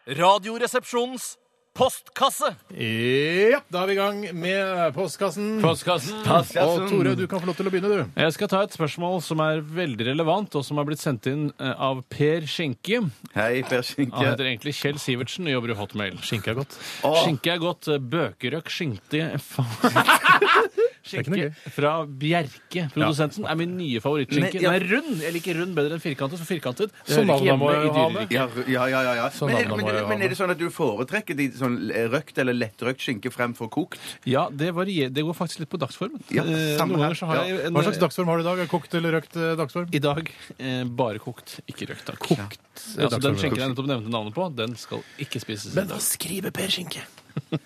Radioresepsjonens postkasse. Ja, da er vi i gang med postkassen. Postkassen. Og Tore, du kan få lov til å begynne, du. Jeg skal ta et spørsmål som er veldig relevant, og som har blitt sendt inn eh, av Per Skinke. Hei, Per Han Skinke. heter egentlig Kjell Sivertsen og jobber i Hotmail. Skinke er godt. Skinke er godt. eh, Bøkerøk noe [LAUGHS] Skinke fra Bjerke, produsenten, er min nye favorittskinke. Den er rund. Jeg liker rund bedre enn firkantet, så firkantet det Så hører ikke navnet må hjemme jo i ha dyreriket. Ja, ja, ja. ja, men, er, men, men er det sånn at du foretrekker de sånn røkt eller lettrøkt skinke fremfor kokt? Ja, det varier, Det går faktisk litt på dagsformen. Ja, Eh, samme Noen her. ganger så har Ja. jeg en Hva slags dagsform har du i dag? Kokt eller røkt eh, dagsform? I dag eh, bare kokt, ikke røkt, takk. Kokt. Ja, altså, den skinken jeg nettopp nevnte navnet på, den skal ikke spises. Men hva skriver Per Skinke? [LAUGHS]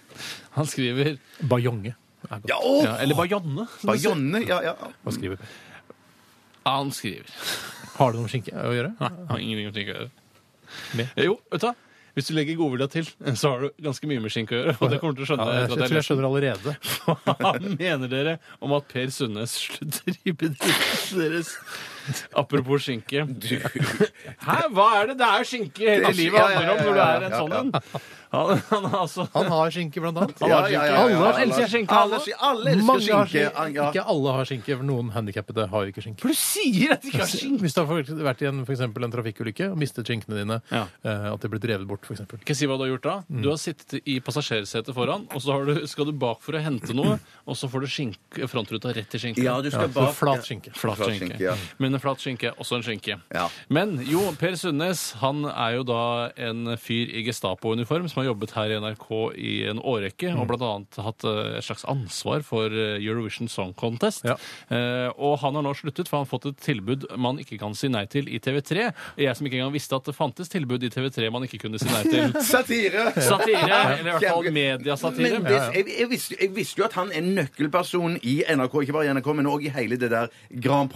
Han skriver Bajonge. Er godt. Ja, åh! ja, Eller bajonne. som det. Bajonne, ja, ja. Hva skriver Per? Ja, han skriver. Har det noe med skinke å gjøre? Nei, har ingenting med skinke å gjøre. Med? Jo, vet du hva? Hvis du legger godvilja til, så har du ganske mye med skinke å gjøre. Og det kommer du til å skjønne. Ja, jeg, etter jeg at tror jeg skjønner allerede. Hva mener dere om at Per Sundnes slutter i bedriften deres? [LAUGHS] Apropos skinke. Hæ, hva er det? Det er jo skinke hele Det er- livet ja, ja, handler om når du ja, er ja, en ja, sånn en. Han, han har altså Han har skinke, blant annet. Han har Ja, ja, skinke. ja, ja, ja. Alle elsker skinke. Alle, Alle. alle elsker Mange har skinke. skinke. Ja. Ikke alle har skinke, for noen handikappede har ikke skinke. For du sier at de ikke har skinke! Hvis du har vært i en, for eksempel, en trafikkulykke og mistet skinkene dine, Ja. eh, at de blir drevet bort, f.eks. Jeg si hva du har gjort da? Du har sittet i passasjersetet foran, og så har du, skal du bak for å hente noe, og så får du skinke, frontruta rett i skinken. Ja, du skal bak flat skinke. Flat Flat skinke. skinke, ja. Men en flat skinke, også en skinke. Ja. Men jo, Per Sundnes han er jo da en fyr i Gestapo-uniform som har jobbet her i NRK i en årrekke, Mm. og blant annet hatt eh, et slags ansvar for eh, Eurovision Song Contest. Ja. Eh, og han har nå sluttet, for han har fått et tilbud man ikke kan si nei til i TV3. Jeg som ikke engang visste at det fantes tilbud i TV3 man ikke kunne si nei til. [LAUGHS] Satire! Satire, eller i hvert fall mediasatire. Men det, jeg, jeg, visste, jeg visste jo at han er nøkkelperson i NRK, ikke bare i NRK, men òg i hele det der Grand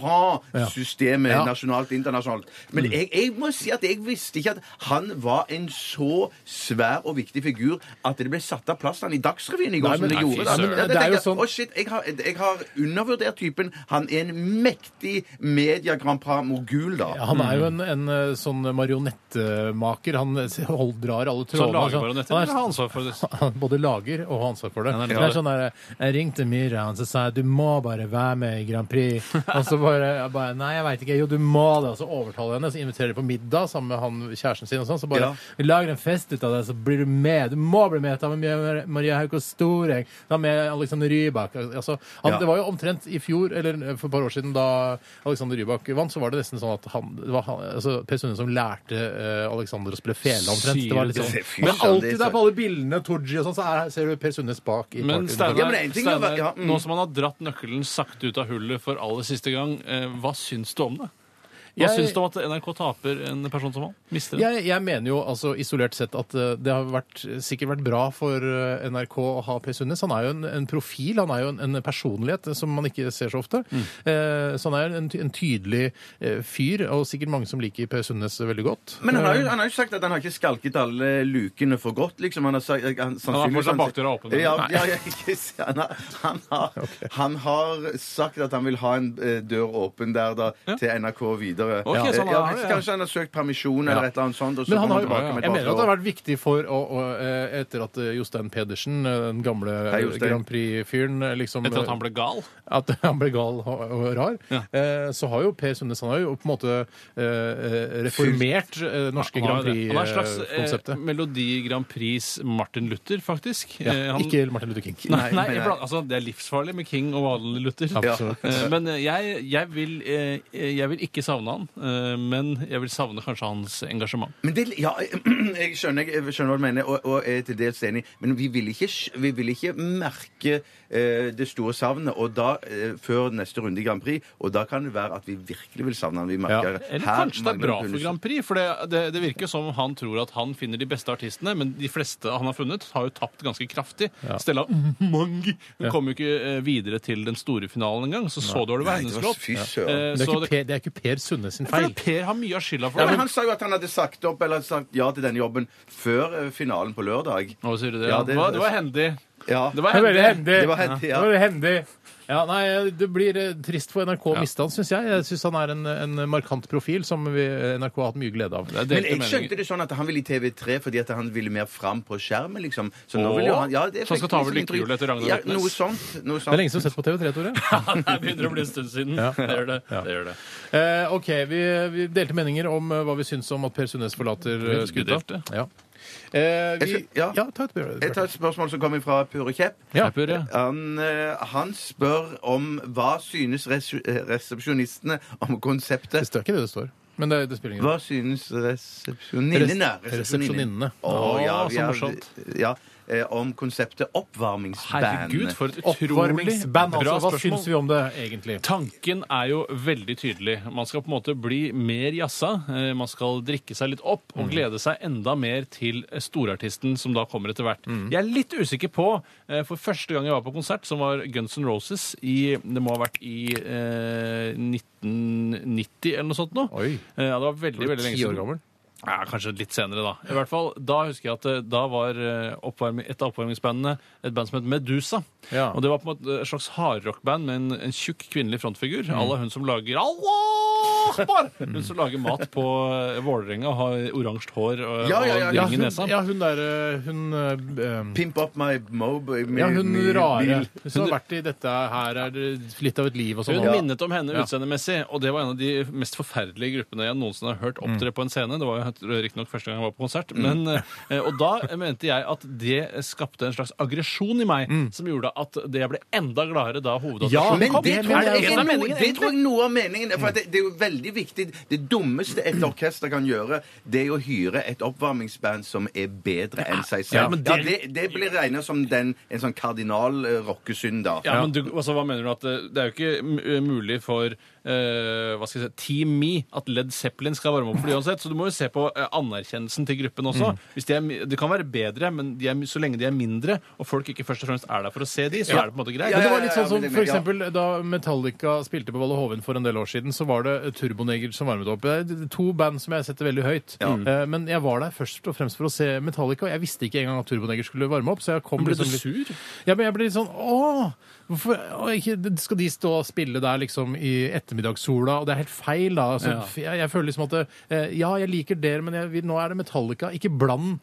systemet Ja. nasjonalt, internasjonalt. Men Mm. jeg, jeg må si at jeg visste ikke at han var en så svær og viktig figur at det ble satt av plass til han i Dagsrevyen i går. Nei, som men- det Nei, gjorde. da. søren. Ja, Det er jo tenker jeg, sånn- Å, shit, jeg har, jeg har undervurdert typen. Han er en mektig media Grand Prix-mogul, da. Ja, han er jo en, en eh, sånn marionettemaker. Han eh, hold, drar alle Så han trådene. lager altså. marionetter, Han er- eller har ansvar for det? [LAUGHS] Han både lager og har ansvar for det. Ja, det er det sånn der, Jeg ringte Myra og så sa jeg, du må bare være med i Grand Prix. [LAUGHS] Og så bare, jeg bare Nei, jeg veit ikke. Jo, du må det. Og så overtaler jeg henne, så inviterer de på middag sammen med han, kjæresten sin. og sånn, Så bare Ja. Vi lager en fest ut av det, så blir du med. Du må bli med. Ta med Maria- Maria Haukås Storeng. Ta med Alexander Rybak. Altså, han, Ja. Det var jo omtrent i fjor, eller for et par år siden, da Alexander Rybak vant, så var det nesten sånn at han, det var han altså, Per Sunde som lærte eh, Alexander å spille fele, omtrent. Det var litt sånn. Fy Men søren, det alltid er der på alle bildene, Tooji og sånn, så er, ser du Per Sundnes bak i Men party- Steinar, Ja, men en ting er- Steinar, ja, mm. nå som han har dratt nøkkelen sakte ut av hullet for aller siste gang, eh, hva syns du om det? Hva Jeg- syns du om at NRK taper en person som han? Mister den? Jeg, jeg mener jo altså isolert sett at eh, det har vært, sikkert vært bra for eh, NRK å ha Per Sundnes. Han er jo en, en profil, han er jo en, en personlighet som man ikke ser så ofte. Mm. Eh, så han er en, ty- en tydelig eh, fyr, og sikkert mange som liker Per Sundnes veldig godt. Men han har, jo, Eh, han har jo sagt at han har ikke skalket alle lukene for godt, liksom. Han har sagt han, Han sannsynligvis- fortsatt bakdøra åpen. Ja, ja, ja, [LAUGHS] ikke, si- han, har, han, har, han har sagt at han vil ha en eh, dør åpen der da, til NRK videre. Ok, ja, så han ja, har det, ja. Kanskje han har søkt permisjon Ja. eller et eller annet sånt. Og så Men han kommer har, jo- tilbake med jeg mener at det har vært viktig for å, å, eh, Etter at eh, Jostein Pedersen, eh, den gamle Hei, Jostein. Grand Prix-fyren eh, liksom, Etter at han ble gal? at [LAUGHS] han ble gal og, og rar, Ja. eh, så har jo Per Sundnes han har jo på en måte eh, reformert eh, norske Han Grand det. Han er en slags eh, Prix-konseptet. Melodi Grand Prix Martin Luther, faktisk. ja, Eh, han- Ikke Martin Luther King. Nei, nei, nei, nei. for- altså, Det er livsfarlig med King og vanlig Luther. Absolutt. Eh, Men eh, jeg, jeg, vil, eh, jeg vil ikke savne han, eh, men jeg vil savne kanskje hans engasjement. Men det, ja, [CLEARS THROAT] jeg skjønner, jeg skjønner hva du mener, og, og er til dels enig. Men vi vil ikke, vi vil ikke merke eh, det store savnet og da, eh, før neste runde i Grand Prix. Og da kan det være at vi virkelig vil savne han. Vi merker Eller her kanskje det er bra for Grand Prix, for det, det, det virker som han tror at han finner de beste artistene, men de fleste han har funnet, har jo tapt ganske kraftig. Stella Mangi hun kom jo ikke eh, videre til den store finalen engang, så så dårlig var hennes låt. Eh, Det er, ikke per, det Sundnes sin feil. Per har mye av skylda for Ja, det. men Han sa jo at han hadde sagt opp eller sagt ja til denne jobben før eh, finalen på lørdag. Nå sier du det? Ja, Ja, det- det, var, det var hendig. Ja. Det var hendig. Det var hendig, ja. Det var hendig. Ja, nei, Det blir eh, trist for NRK å Ja. miste han, syns jeg. Jeg syns han er en, en markant profil som vi, NRK har hatt mye glede av. Er Men jeg skjønte det sånn at han ville i TV3 fordi at han ville mer fram på skjermen, liksom. Så nå vil jo han ja, det Så han skal ta over lykkehjulet etter Ragnar Ja, noe sånt. Noe Det er lenge siden du har sett på TV3, Tore. [LAUGHS] det begynner å bli en stund siden. Ja. Det gjør det. Ja. det, gjør det. Eh, OK, vi, vi delte meninger om eh, hva vi syns om at Per Sundnes forlater eh, skuta. Ja. Eh, vi, Jeg skal- ja. ta et bjør- Jeg tar et spørsmål som kommer fra Pure Kjepp. Ja. Ja. Han, eh, han spør om hva synes res resepsjonistene om konseptet. Det står ikke det det står. Men det, det spiller ingen rolle. Hva synes resepsjoninnene? Res- resepsjoninnene. Å, ja, vi så morsomt. Ja, om konseptet oppvarmingsband. Herregud, for et utrolig bra altså. Hva syns vi om det, egentlig? Tanken er jo veldig tydelig. Man skal på en måte bli mer jazza. Eh, Man skal drikke seg litt opp og glede seg enda mer til eh, storartisten som da kommer etter hvert. Jeg er litt usikker på, eh, for første gang jeg var på konsert, som var Guns N' Roses i Det må ha vært i eh, 1990 eller noe sånt noe. Oi. Eh, Ja, det var veldig, veldig lenge Ti år siden. gammel? Ja, Kanskje litt senere, da. I hvert fall, Da husker jeg at eh, da var eh, oppvarming, et av oppvarmingsbandene et band som het Medusa. Ja. Og Det var på en måte et slags hardrockband med en, en tjukk kvinnelig frontfigur. Mm. Alla hun som lager Allah Akbar! Hun som lager mat på eh, Vålerenga og har oransje hår og, Ja, ja, ja, og Ja, ring i hun, nesa. ja, hun derre Hun um, Pimp up my mob. Ja, hun rare. Hun som har vært i dette her er det litt av et liv og sånn. Hun minnet om henne utseendemessig, og det var en av de mest forferdelige gruppene jeg noensinne har hørt Mm. opptre på en scene. Det var jo riktignok første gang jeg var på konsert. Men, eh, og da mente jeg at det skapte en slags aggresjon i meg, som gjorde at det ble enda gladere da Ja, hovedattraksjonen Men kom. det det tror, jeg, er noe, det tror jeg noe av meningen For at det, det er jo veldig viktig Det dummeste et orkester kan gjøre, det er å hyre et oppvarmingsband som er bedre enn seg selv. Ja, Ja, men det, det- det, blir regnet som den, en sånn kardinal eh, rockesynd, da. Ja, men du, altså, hva mener du at det, det er jo ikke mulig for eh, hva skal jeg si, Team Me at Led Zeppelin skal varme opp for de uansett. Så du må jo se på eh, anerkjennelsen til gruppen også. Hvis de er, mi- det kan være bedre, men de er, mi- så lenge de er mindre, og folk ikke først og fremst er der for å se de, så Ja. er det på en måte greit. Men det ja, var litt sånn som for ja. eksempel da Metallica spilte på Valle Hovin for en del år siden, så var det eh, Turboneger som varmet opp. Det er to band som jeg setter veldig høyt. Eh, Men jeg var der først og fremst for å se Metallica, og jeg visste ikke engang at Turboneger skulle varme opp. Så jeg kom Ble du liksom litt sur? Ja, men jeg ble litt sånn Åh! Hvorfor og ikke, Skal de stå og spille der liksom i ettermiddagssola? Og det er helt feil, da. Altså, Ja. jeg, jeg føler liksom at det, eh, Ja, jeg liker dere, men jeg, nå er det Metallica. Ikke bland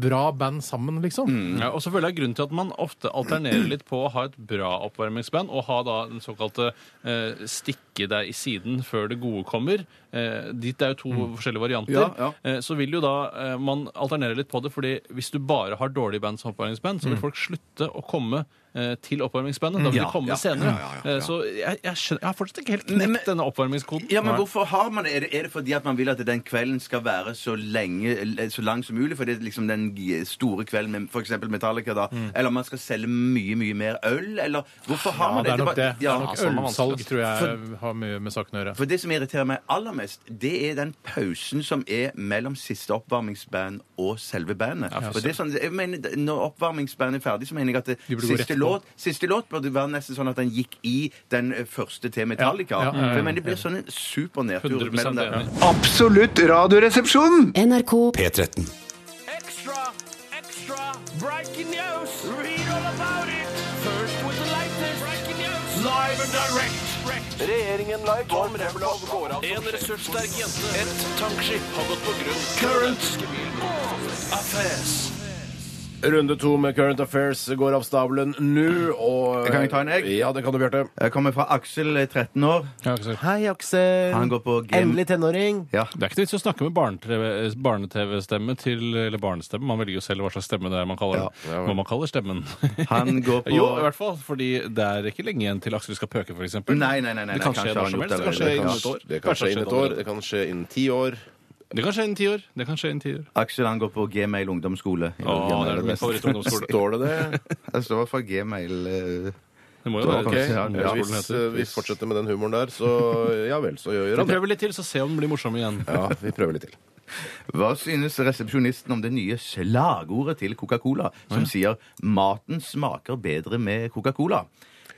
bra band sammen, liksom. Ja, og så føler jeg grunnen til at man ofte alternerer litt på å ha et bra oppvarmingsband og ha da den såkalte eh, stikke deg i siden før det gode kommer. Eh, dit er jo to forskjellige varianter. Ja, ja. Eh, så vil jo da eh, man alternere litt på det, fordi hvis du bare har dårlige band som oppvarmingsband, så vil folk slutte å komme eh, til oppvarmingsbandet. Da vil Ja, de komme ja, senere. ja, ja, ja, ja. Eh, så jeg, jeg, skjønner, jeg har fortsatt ikke helt Men- knekt denne oppvarmingskoden. Ja, men hvorfor har man det? Er det, er det fordi at man vil at den kvelden skal være så lenge, så lang som mulig? For det er liksom den g- store kvelden med f.eks. Metallica, da. Eller man skal selge mye, mye mer øl? Eller hvorfor har Ja, man det det er nok det. bare- Det er nok samme ølsalg, vanskelig. tror jeg har mye med saken å gjøre. For det som irriterer meg aller mest, det er den pausen som er mellom siste oppvarmingsband og selve bandet. For det er sånn, jeg mener, når oppvarmingsbandet er ferdig, så mener jeg at det, burde gå siste, rett. Låt, siste låt burde være nesten sånn at den gikk i den eh, første til Metallica. Ja, ja, ja, jeg det blir sånn en super nedtur 100% mellom der. Absolutt radioresepsjon! NRK P13. Extra, extra, breaking news. Read all about it. First with the latest breaking news. Live and direct. Regjeringen la Tom Remlov går av En ressurssterk jente. Et tankskip har gått på grunn. Current. Affairs. Runde to med Current Affairs går av stabelen nå, og Kan jeg ta en egg? Ja, det kan du, Bjarte. Jeg kommer fra Aksel, eh, 13 år. Hei, Aksel. Han går på game... tenåring. Ja. Det er ikke vits å snakke med barne-TV barne-TV-stemme til Eller barnestemme. Man velger jo selv hva slags stemme det er man kaller, Ja. hva man kaller stemmen. [LAUGHS] Han går [LAUGHS] på Jo, i hvert fall. Fordi det er ikke lenge igjen til Aksel skal pøke, f.eks. Nei, nei, nei, nei, Det kan skje når som helst. Det kan skje innen et år. Det kan skje innen ti år. Det kan skje innen ti år. Det kan skje innen ti år. Aksel han går på Gmail ungdomsskole. Å, det er min favorittungdomsskole. [LAUGHS] Står det det? [LAUGHS] Det står fra Gmail eh, Det må jo være Ok, det. ja, Hvis eh, vi fortsetter med den humoren der, så ja vel, så gjør Vi han det. prøver litt til, så se om den blir morsom igjen. Ja, vi prøver litt til. Hva synes resepsjonisten om det nye slagordet til Coca-Cola, som sier 'maten smaker bedre med Coca-Cola'?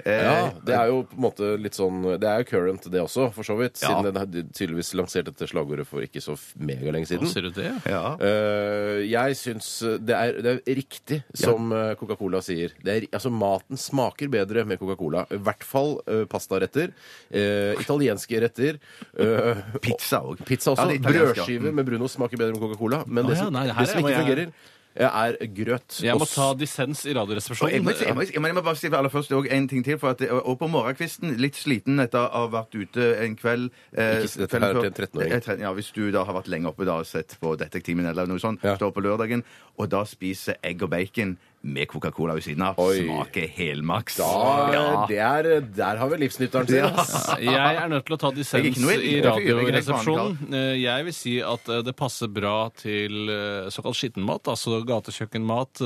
Eh, Ja, det er jo på en måte litt sånn Det er jo current, det også, for så vidt. Ja. Siden den hadde tydeligvis lansert dette slagordet for ikke så megalenge siden. Ser du det? ja. Eh, jeg syns det er, det er riktig som eh, Coca-Cola sier. Det er, altså Maten smaker bedre med Coca-Cola. I hvert fall uh, pastaretter. eh, italienske retter. eh, Pizza òg. Pizza også. Ja, det italienske, ja. Brødskive med brunost smaker bedre med Coca-Cola. Men det ja, som, nei, her det som må ikke fungerer, eh, er grøt. Jeg må ta dissens i Og jeg, må, jeg, må, jeg, må, jeg må bare si aller først også en ting til. For at, og på morgenkvisten, litt sliten etter å ha vært ute en kveld eh, Ikke si dette kvelden her før- til en 13-åring. Eh, 13, Ja, Hvis du da har vært lenge oppe da og sett på Detektimen eller noe sånt, Ja. står på lørdagen, og da spiser egg og bacon med Coca-Cola ved siden av, Oi. smaker helmaks. da, Ja. det er, der har vi livsnytteren sin. Ass. Jeg er nødt til å ta dissens i Radioresepsjonen. Eh, Jeg vil si at eh, det passer bra til eh, såkalt skittenmat, altså gatekjøkkenmat.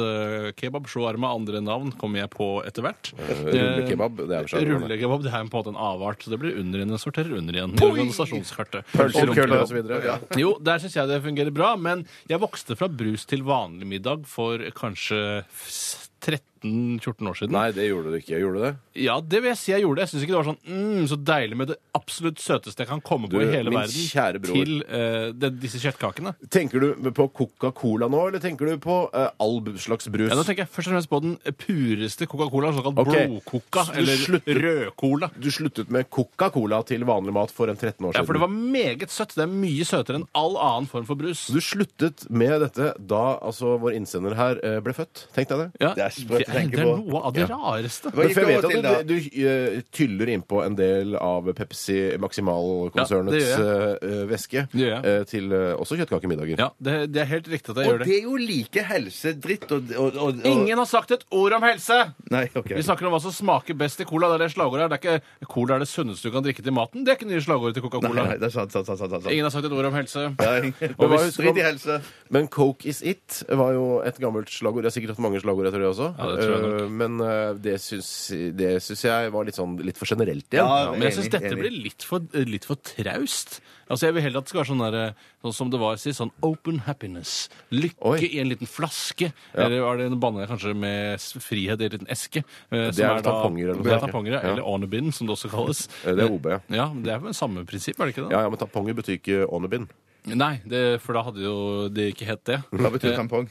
Kebab, shawarma, andre navn kommer jeg på etter hvert. Rullekebab, det er shawarma. Rullekebab det er på en måte en avart, så det blir under igjen. Sorterer under igjen i organisasjonskartet. Pølser, køller osv. Ja. [LAUGHS] Jo, der syns jeg det fungerer bra, men jeg vokste fra brus til vanlig middag for kanskje 13 13-14 år siden. Nei, det gjorde du ikke. Gjorde du det? Ja, det vil jeg si jeg gjorde. Jeg syns ikke det var sånn mm, så deilig med det absolutt søteste jeg kan komme på i hele min verden kjære bror. til eh, det, disse kjøttkakene. Tenker du på Coca-Cola nå, eller tenker du på eh, all slags brus? Ja, nå tenker jeg først og fremst på den pureste Coca-Cola, såkalt okay. blodcoca, Så du eller slutter- rød-cola. Du sluttet med Coca-Cola til vanlig mat for en 13 år siden. Ja, for det var meget søtt. Det er mye søtere enn all annen form for brus. Du sluttet med dette da altså, vår innsender her eh, ble født. Tenk deg det. Ja, Det er sprøtt på. det, er, er noe av det rareste. Men for jeg vet at du, du eh, tyller innpå en del av Pepsi Maximal-konsernets Ja, det eh, væske Det gjør jeg. eh, til eh, også kjøttkakemiddager. Ja, det, det er helt riktig at jeg Og gjør det. det er jo like helsedritt og, og, og, og Ingen har sagt et ord om helse! Nei, OK. Vi snakker om hva som smaker best i cola. Det er det slagordet her. Det er ikke cola er det sunneste du kan drikke til maten. Det er ikke nye slagordet til Nei, Coca-Cola. nei, det er sant, sant, sant, sant, sant. Ingen har sagt et ord om helse. Nei. Og hvis- Drit i helse. Men Coke is it var jo et gammelt slagord. Det har sikkert hatt mange slagord etter det også. Ja, det tror tror jeg nok. Eh, Men eh, det syns, det syns jeg var litt sånn litt for generelt igjen. Ja, men jeg syns dette blir litt for, litt for traust. Altså, Jeg vil heller at det skal være sånn der, sånn som det var sist. Sånn open happiness. Lykke Oi. i en liten flaske. Eller var det en banne kanskje med s- frihet i en liten eske? eh, Det som er tamponger eller noe Det er sånt, tamponger, ja. ja. Eller ornebin, som det også kalles. Eh, Det er OB, ja. Ja, men Det er vel samme prinsipp, er det ikke det? Ja, ja, men tamponger betyr ikke onebin. Nei, det, for da hadde jo det ikke hett det. Hva betyr tampong?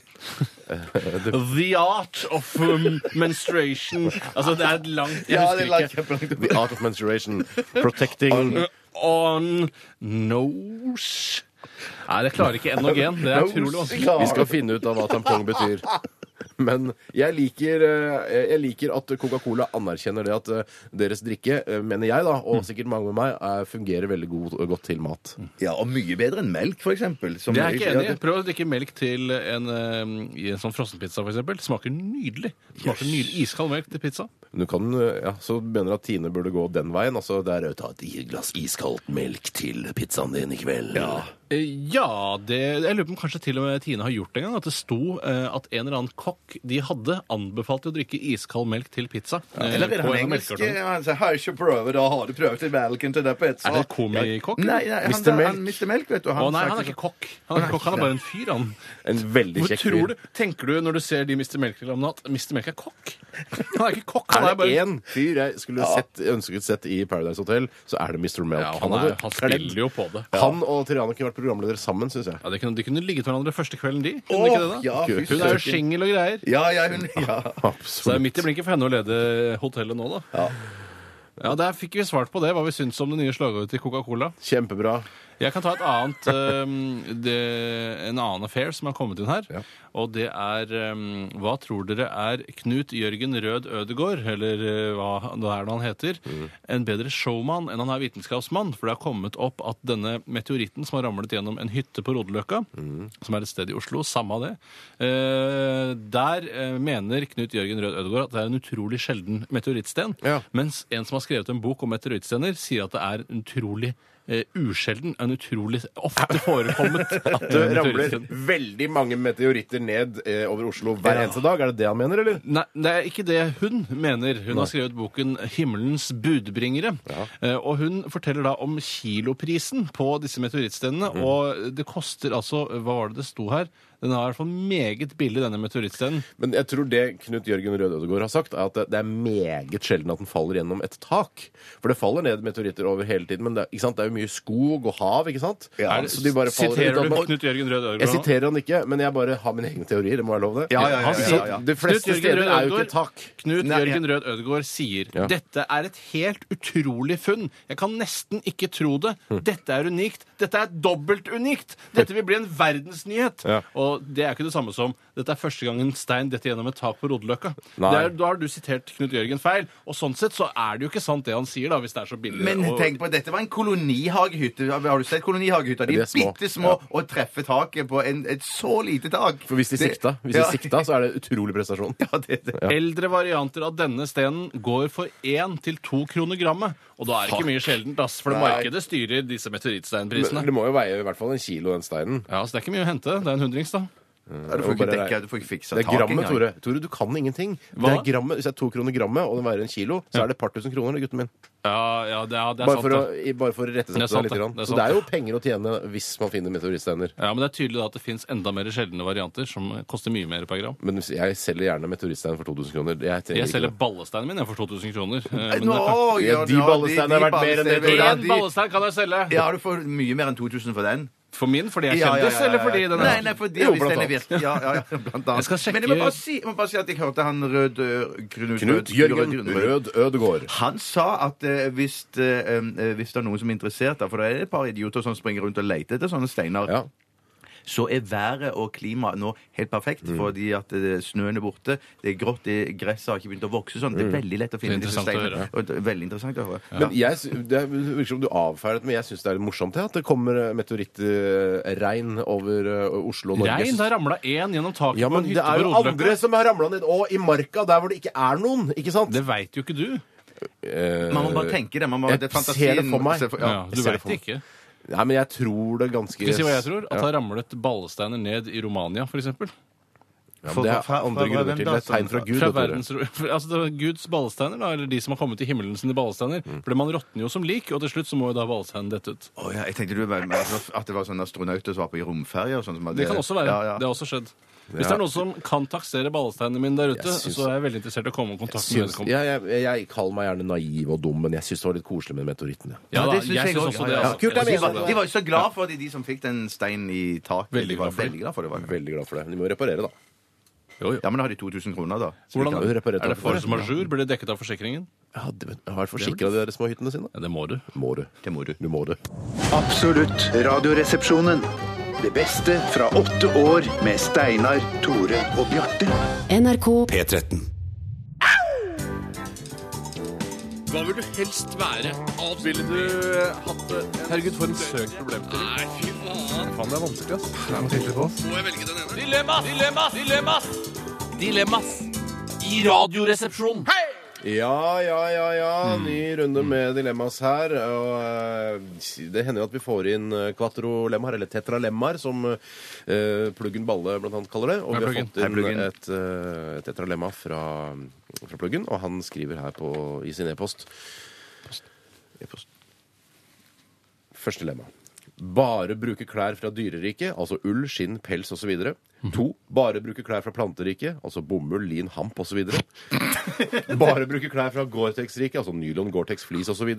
The art of um, menstruation. Altså, det er et langt Jeg Ja, det er langt, husker ikke. kjempelangt. The art of menstruation. Protecting On nose Nei, det klarer ikke N og G-en. Det er utrolig vanskelig. Vi skal finne ut av hva tampong betyr. Men jeg liker, eh, jeg liker at Coca-Cola anerkjenner det at eh, deres drikke, eh, mener jeg, da, og sikkert mange med meg, er- fungerer veldig god, godt til mat. Ja, og mye bedre enn melk, for eksempel. som- Det er jeg ikke enig i. Prøv å drikke melk til en, eh, i en sånn frossenpizza, for eksempel. Smaker nydelig. Smaker nydelig Iskald melk til pizza. Du kan, ja, Så mener du at Tine burde gå den veien? altså Det er å ta et glass iskaldt melk til pizzaen din i kveld. Eh, Ja, det, jeg lurer på om kanskje til og med Tine har gjort det en gang. At det sto eh, at en eller annen kokk de hadde anbefalt å drikke iskald melk til pizza. Ja, Eller er det på han en av engelske melkekartongene. Han 'Har ikke prøvd det? Har du prøvd i melken til det pizza?' Er det komikokk? Nei, nei han, Mr. han, Mr. Melk, vet du. Å nei, han er ikke kokk. Han er, ikke kokk, han er bare en fyr, han. En veldig kjekk tror fyr. du, Tenker du når du ser de Mr. Melk-reklamene at Mr. Melk er kokk? Han er ikke kokk, han Er er det bare én fyr jeg skulle sett, ønsket sett i Paradise Hotel, så er det Mr. Melk. ja, han, er, han spiller jo på det. Han og Triana kunne vært programledere sammen, syns jeg. Ja, de, kunne, de kunne ligget hverandre første kvelden, de. Kunne de ikke det da? ja, fy Hun er jo søken. singel og greier. Ja, ja, hun ja. [LAUGHS] Så det er midt i blinken for henne å lede hotellet nå, da. Ja. Der fikk vi svart på det, hva vi syns om det nye slagordet til Coca-Cola. Kjempebra. Jeg kan ta et annet, um, det, en annen affair som har kommet inn her. Ja. Og det er um, Hva tror dere er Knut Jørgen Rød Ødegård, eller uh, hva det er han heter, en bedre showman enn han er vitenskapsmann? For det har kommet opp at denne meteoritten som har ramlet gjennom en hytte på Rodeløkka, som er et sted i Oslo, samme av det, uh, der uh, mener Knut Jørgen Rød Ødegård at det er en utrolig sjelden meteorittsten. Ja. Mens en som har skrevet en bok om meteorittstener, sier at det er utrolig eh, usjelden, en utrolig ofte forekommet [LAUGHS] at Det ramler veldig mange meteoritter ned eh, over Oslo hver eneste dag. Er det det han mener, eller? Nei, det er ikke det hun mener. Hun har skrevet boken 'Himmelens budbringere'. Eh, Og hun forteller da om kiloprisen på disse meteorittstenene. Og det koster altså Hva var det det sto her? Den er i hvert fall meget billig, denne meteorittsteinen. Men jeg tror det Knut Jørgen Rød Ødegård har sagt, er at det- er meget sjelden at den faller gjennom et tak. For det faller ned meteoritter over hele tiden, men det, er- ikke sant? det er jo mye skog og hav, ikke sant? Ja, Er det- så de bare Siterer du Knut Jørgen Rød Ødegård? Jeg siterer han ikke, men jeg bare har mine egne teorier. Det må være lov, det. Ja, ja, ja, ja, ja. De fleste Knut Jørgen steder Rød er jo ikke tak. Knut Nei. Jørgen Rød Ødegård sier Ja. dette er et helt utrolig funn. Jeg kan nesten ikke tro det. Hm. Dette er unikt. Dette er dobbelt unikt. Dette vil bli en verdensnyhet. Ja. Det er ikke det samme som dette er første gang en stein detter gjennom et tak på Rodeløkka. Nei. Det er- Da har du sitert Knut Jørgen feil. Og sånn sett så er det jo ikke sant det han sier, da, hvis det er så billig. Men Og- tenk på, dette var en kolonihagehytte. Har du sett kolonihagehytta? De De er er små. bitte små og treffer taket på en, et så lite tak. For hvis de Det- sikta, hvis Ja. de sikta, så er det utrolig prestasjon. [LAUGHS] Ja, det, det. Eldre varianter av denne stenen går for 1 til 2 kroner grammet. Og da er det ikke mye sjeldent, ass, for Nei. markedet styrer disse Men meteorittsteinprisene. det må jo veie i hvert fall en kilo, den steinen. Ja, så det er ikke mye å hente. Det er en hundrings, da. Ja, du får ikke dekka, du får ikke fiksa Det er taket grammet, engang. Tore. Tore, du kan ingenting. Hva? Det er grammet, Hvis det er to kroner grammet, og den veier en kilo, så er det et par tusen kroner, gutten min. Ja, ja, det er, det er Bare sant, for, å, det. i- bare for å Det er opp sant, litt. det. grann. Det er Så sant, det er jo penger å tjene hvis man finner meteorittsteiner. Ja, Men det er tydelig da at det fins enda mer sjeldne varianter som koster mye mer per gram. Men hvis- jeg selger gjerne meteoriststein for 2000 kroner. Jeg, trenger Jeg ikke selger det. ballesteinen min jeg, for 2000 kroner. Eh, men Nå, det- ja, de ja, ballesteinene har vært mer enn det. Ja, Én ballestein kan jeg selge! Ja, du får mye mer enn 2000 for den. For min, fordi jeg er kjendis, ja, ja, ja. eller fordi den er nei, fordi Jo, hvis blant den er annet. virkelig Ja, ja, ja, blant annet. Jeg skal sjekke- Men jeg må bare si, jeg må bare si at jeg hørte han Rød øh, Knut, Knut Rød- Jørgen Rød- Rød Ødegård. Han sa at eh, hvis, det, eh, hvis det er noen som er interessert, da, for det er et par idioter som springer rundt og leter etter sånne steiner, Ja. Så er været og klimaet nå helt perfekt. Mm. Fordi at eh, snøen er borte, det er grått, det, gresset har ikke begynt å vokse sånn. Det er veldig lett å finne er disse interessant å steinene. høre. Og det er veldig interessant å høre. Men jeg, sy- det virker som du avfeier det, men jeg syns det er litt morsomt det, at det kommer eh, meteorittregn over eh, Oslo og Norge. Regn? Det har ramla én gjennom taket Ja, på men en det hytte er jo Rodeløkka. andre som har ramla ned, og i marka, der hvor det ikke er noen. Ikke sant? Det veit jo ikke du. Eh, Man må bare tenke det. Man må, jeg det er ser det for meg. Ja, ja. du jeg ser det veit for meg. ikke. Nei, men jeg tror det ganske Skal vi si hva jeg tror? At det har ramlet ballesteiner ned i Romania, f.eks. Ja, men det er andre grunner til. Det er tegn fra Gud. Fra verdens, [LAUGHS] altså det er Guds ballesteiner, da, eller de som har kommet til himmelen sine ballesteiner. Mm. For man råtner jo som lik, og til slutt så må jo da ballesteinen dette ut. Oh, ja, jeg tenkte du var- at det var sånne astronauter som var på i romferie og sånn. som Det kan også være. Ja, ja. Det har også skjedd. Hvis Ja. det er noen som kan taksere ballesteinene mine der ute, Jeg syns- så er jeg veldig interessert i å komme i kontakt med Syns, vedkommende. jeg, jeg, jeg kaller meg gjerne naiv og dum, men jeg syns det var litt koselig med meteorittene. Ja, da, det synes jeg syns også. også det. Ja, ja. altså. Kult, Jeg Jeg er synes De var, det. de var jo så glad for de, de som fikk den steinen i taket. Veldig de var glad for det. veldig glad for det. Var. Veldig glad for det. De må reparere, da. Jo, jo. Ja, men har de 2000 kroner, da. Så Hvordan, de kan- reparere er det for som force majeure? Blir det dekket av forsikringen? Ja, det, har forsikra de der små hyttene sine? Ja, det må du. Må du. Det må du. Du må det. Absolutt radioresepsjonen. Det beste fra åtte år med Steinar, Tore og Bjarte. NRK P13. Hva vil du helst være? Ville du hatt det Herregud, for en søk problemstilling. Nei, fy faen. Faen, det er vanskelig, ass. Må jeg velge den ene? Dilemmas! Dilemmas! Dilemmas! Dilemmas i Radioresepsjonen. Ja, ja, ja, ja. Ny runde med dilemmas her. Og eh, det hender jo at vi får inn kvatrolemmaer, quattrolemmaer, eller tetralemmaer, som uh, Pluggen Balle blant annet kaller det. Og vi har fått inn et uh, tetralemma fra, fra Pluggen, og han skriver her på, i sin e-post E-post. Første lemma. Bare bruke klær fra dyreriket, altså ull, skinn, pels osv. To. Bare bruke klær fra planteriket, altså bomull, lin, hamp osv. [LAUGHS] Bare bruke klær fra Gore-Tex-riket, altså nylon, Gore-Tex, flis osv.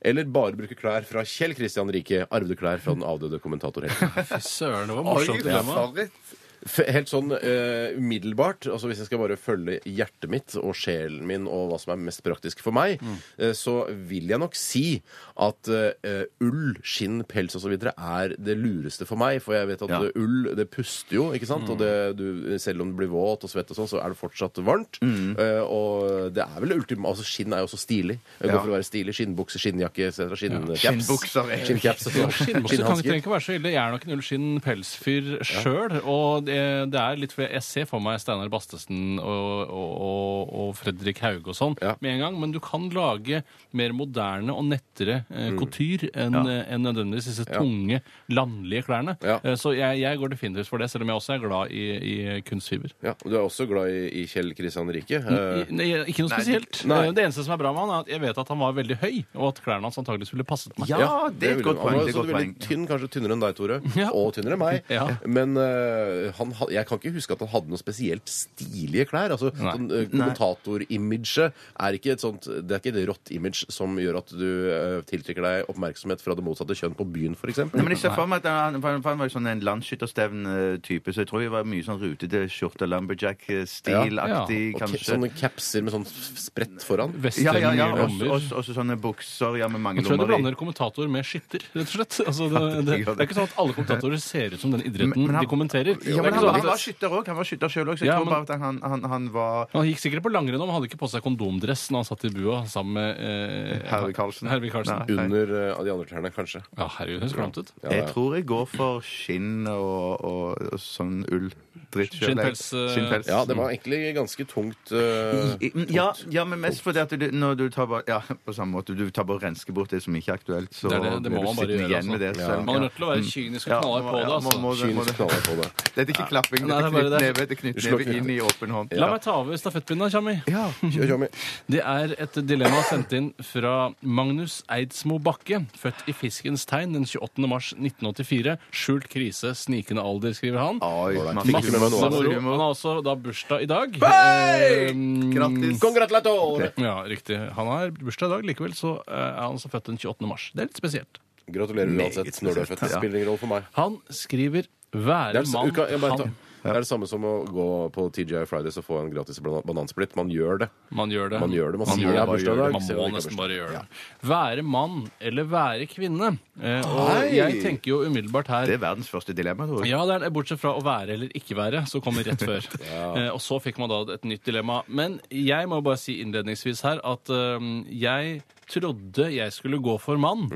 Eller bare bruke klær fra Kjell Kristian Rike, arvede klær fra den avdøde kommentator Helge. Fy søren, det var morsomt dilemma. F- Helt sånn eh, umiddelbart, altså hvis jeg skal bare følge hjertet mitt og sjelen min og hva som er mest praktisk for meg, eh, så vil jeg nok si at eh, ull, skinn, pels osv. er det lureste for meg. For jeg vet at Ja. eh, ull det puster jo, ikke sant? Og det, du, selv om du blir våt og svett og sånn, så er det fortsatt varmt. Eh, og det er vel ultima Altså skinn er jo så stilig. Det går Ja. for å være stilig. Skinnbukse, skinnjakke. Skinncaps. Skinnbukser. Skinncaps. Skinnbukser kan ikke Skinnhansker. trenger ikke være så ille. Jeg er nok en ullskinn-pelsfyr sjøl. Og det, det er litt fordi jeg ser for meg Steinar Bastesen og, og, og, Fredrik Hauge og sånn Ja. med en gang. Men du kan lage mer moderne og nettere eh, Mm. couture enn ja. en nødvendigvis disse tunge, landlige klærne. Ja. Eh, så jeg, jeg går definitivt for det, selv om jeg også er glad i, i kunstfiber. Ja, og du er også glad i, i Kjell Kristian Rike. Eh, I- Nei, ikke noe spesielt. nei. Eh, Det eneste som er bra med han, er at jeg vet at han var veldig høy, og at klærne hans antakeligvis ville passet meg. Ja, det er et godt poeng. Han var også veldig tynn, kanskje tynnere enn deg, Tore. Ja. Og tynnere enn meg. Ja. Men uh, han, ha- jeg kan ikke huske at han hadde noe spesielt stilige klær. Altså, sånn, uh, Kommentatorimage er ikke et sånt Det er ikke et rått image som gjør at du uh, tiltrekker deg oppmerksomhet fra det motsatte kjønn på byen, f.eks. Nei, men jeg ser for meg at han, for han var jo sånn en landsskytterstevn-type, så jeg tror det var mye sånn rutete skjorte, lumberjack-stilaktig, Og kanskje. Sånne capser med sånn spredt foran. Ja, ja, ja. Også, også, også sånne bukser ja, med mange Jeg tror du blander kommentator med skytter, rett og slett. [LAUGHS] Altså, det, det, det er ikke sånn at alle kommentatorer ser ut som den idretten Men- men han- de kommenterer. Ja, men han, han var skytter òg. Han var skytter sjøl òg, så jeg Ja, tror men- bare at han, han, han var han gikk sikkert på langrenn, men han hadde ikke på seg kondomdress når han satt i bua sammen med eh, Herved Karlsen. Herved Karlsen. Nei. Under eh, de andre trærne, kanskje. Ja, herregud, det høres klamt ut. Ja, Jeg ja. tror jeg går for skinn og, og, og sånn ull. Dritt. Skinnpels, eh, Skinnpels. ja, det var egentlig ganske tungt. eh, I- i- Ja, ja, men mest fordi at du, når du tar bare Ja, på samme måte. Du tar bare og rensker bort det som ikke er aktuelt, så Det er det- det må blir du man bare sittende gjøre, igjen med det. altså. selv. Man er nødt til å være kynisk og Ja, på det, altså. Kynisk knaller på det. Dette er ikke klapping. Nei, det er bare det. knyttneve, det er Slå knyttneve inn i åpen hånd. La meg ta over stafettpinnen, Tjammi. Ja. Kjør, [LAUGHS] Tommy. Det er et dilemma sendt inn fra Magnus Eidsmo Bakke, født i Fiskens tegn den 28. mars 1984. Skjult krise, snikende alder, skriver han. Oi, Fikk Han har også da bursdag i dag. Hei! Eh, Grattis. Congratulatore! Ja, riktig. Han har bursdag i dag. Likevel så eh, er han så født den 28. mars. Det er litt spesielt. Gratulerer uansett når du er født. Det spiller ingen rolle for meg. Han skriver 'være mann'. han, det er det samme som å gå på TGI Fridays og få en gratis bana- banansplitt. Man gjør det. man gjør det. Man gjør det. Man man, gjør det. i gjør det. Man må nesten bare gjøre det. Være mann eller være kvinne. Eh, og Hei! jeg tenker jo umiddelbart her Det er verdens første dilemma, tror jeg. Ja, det er bortsett fra å være eller ikke være, som kommer rett før. [LAUGHS] eh, og så fikk man da et nytt dilemma. Men jeg må bare si innledningsvis her at eh, jeg trodde jeg skulle gå for mann,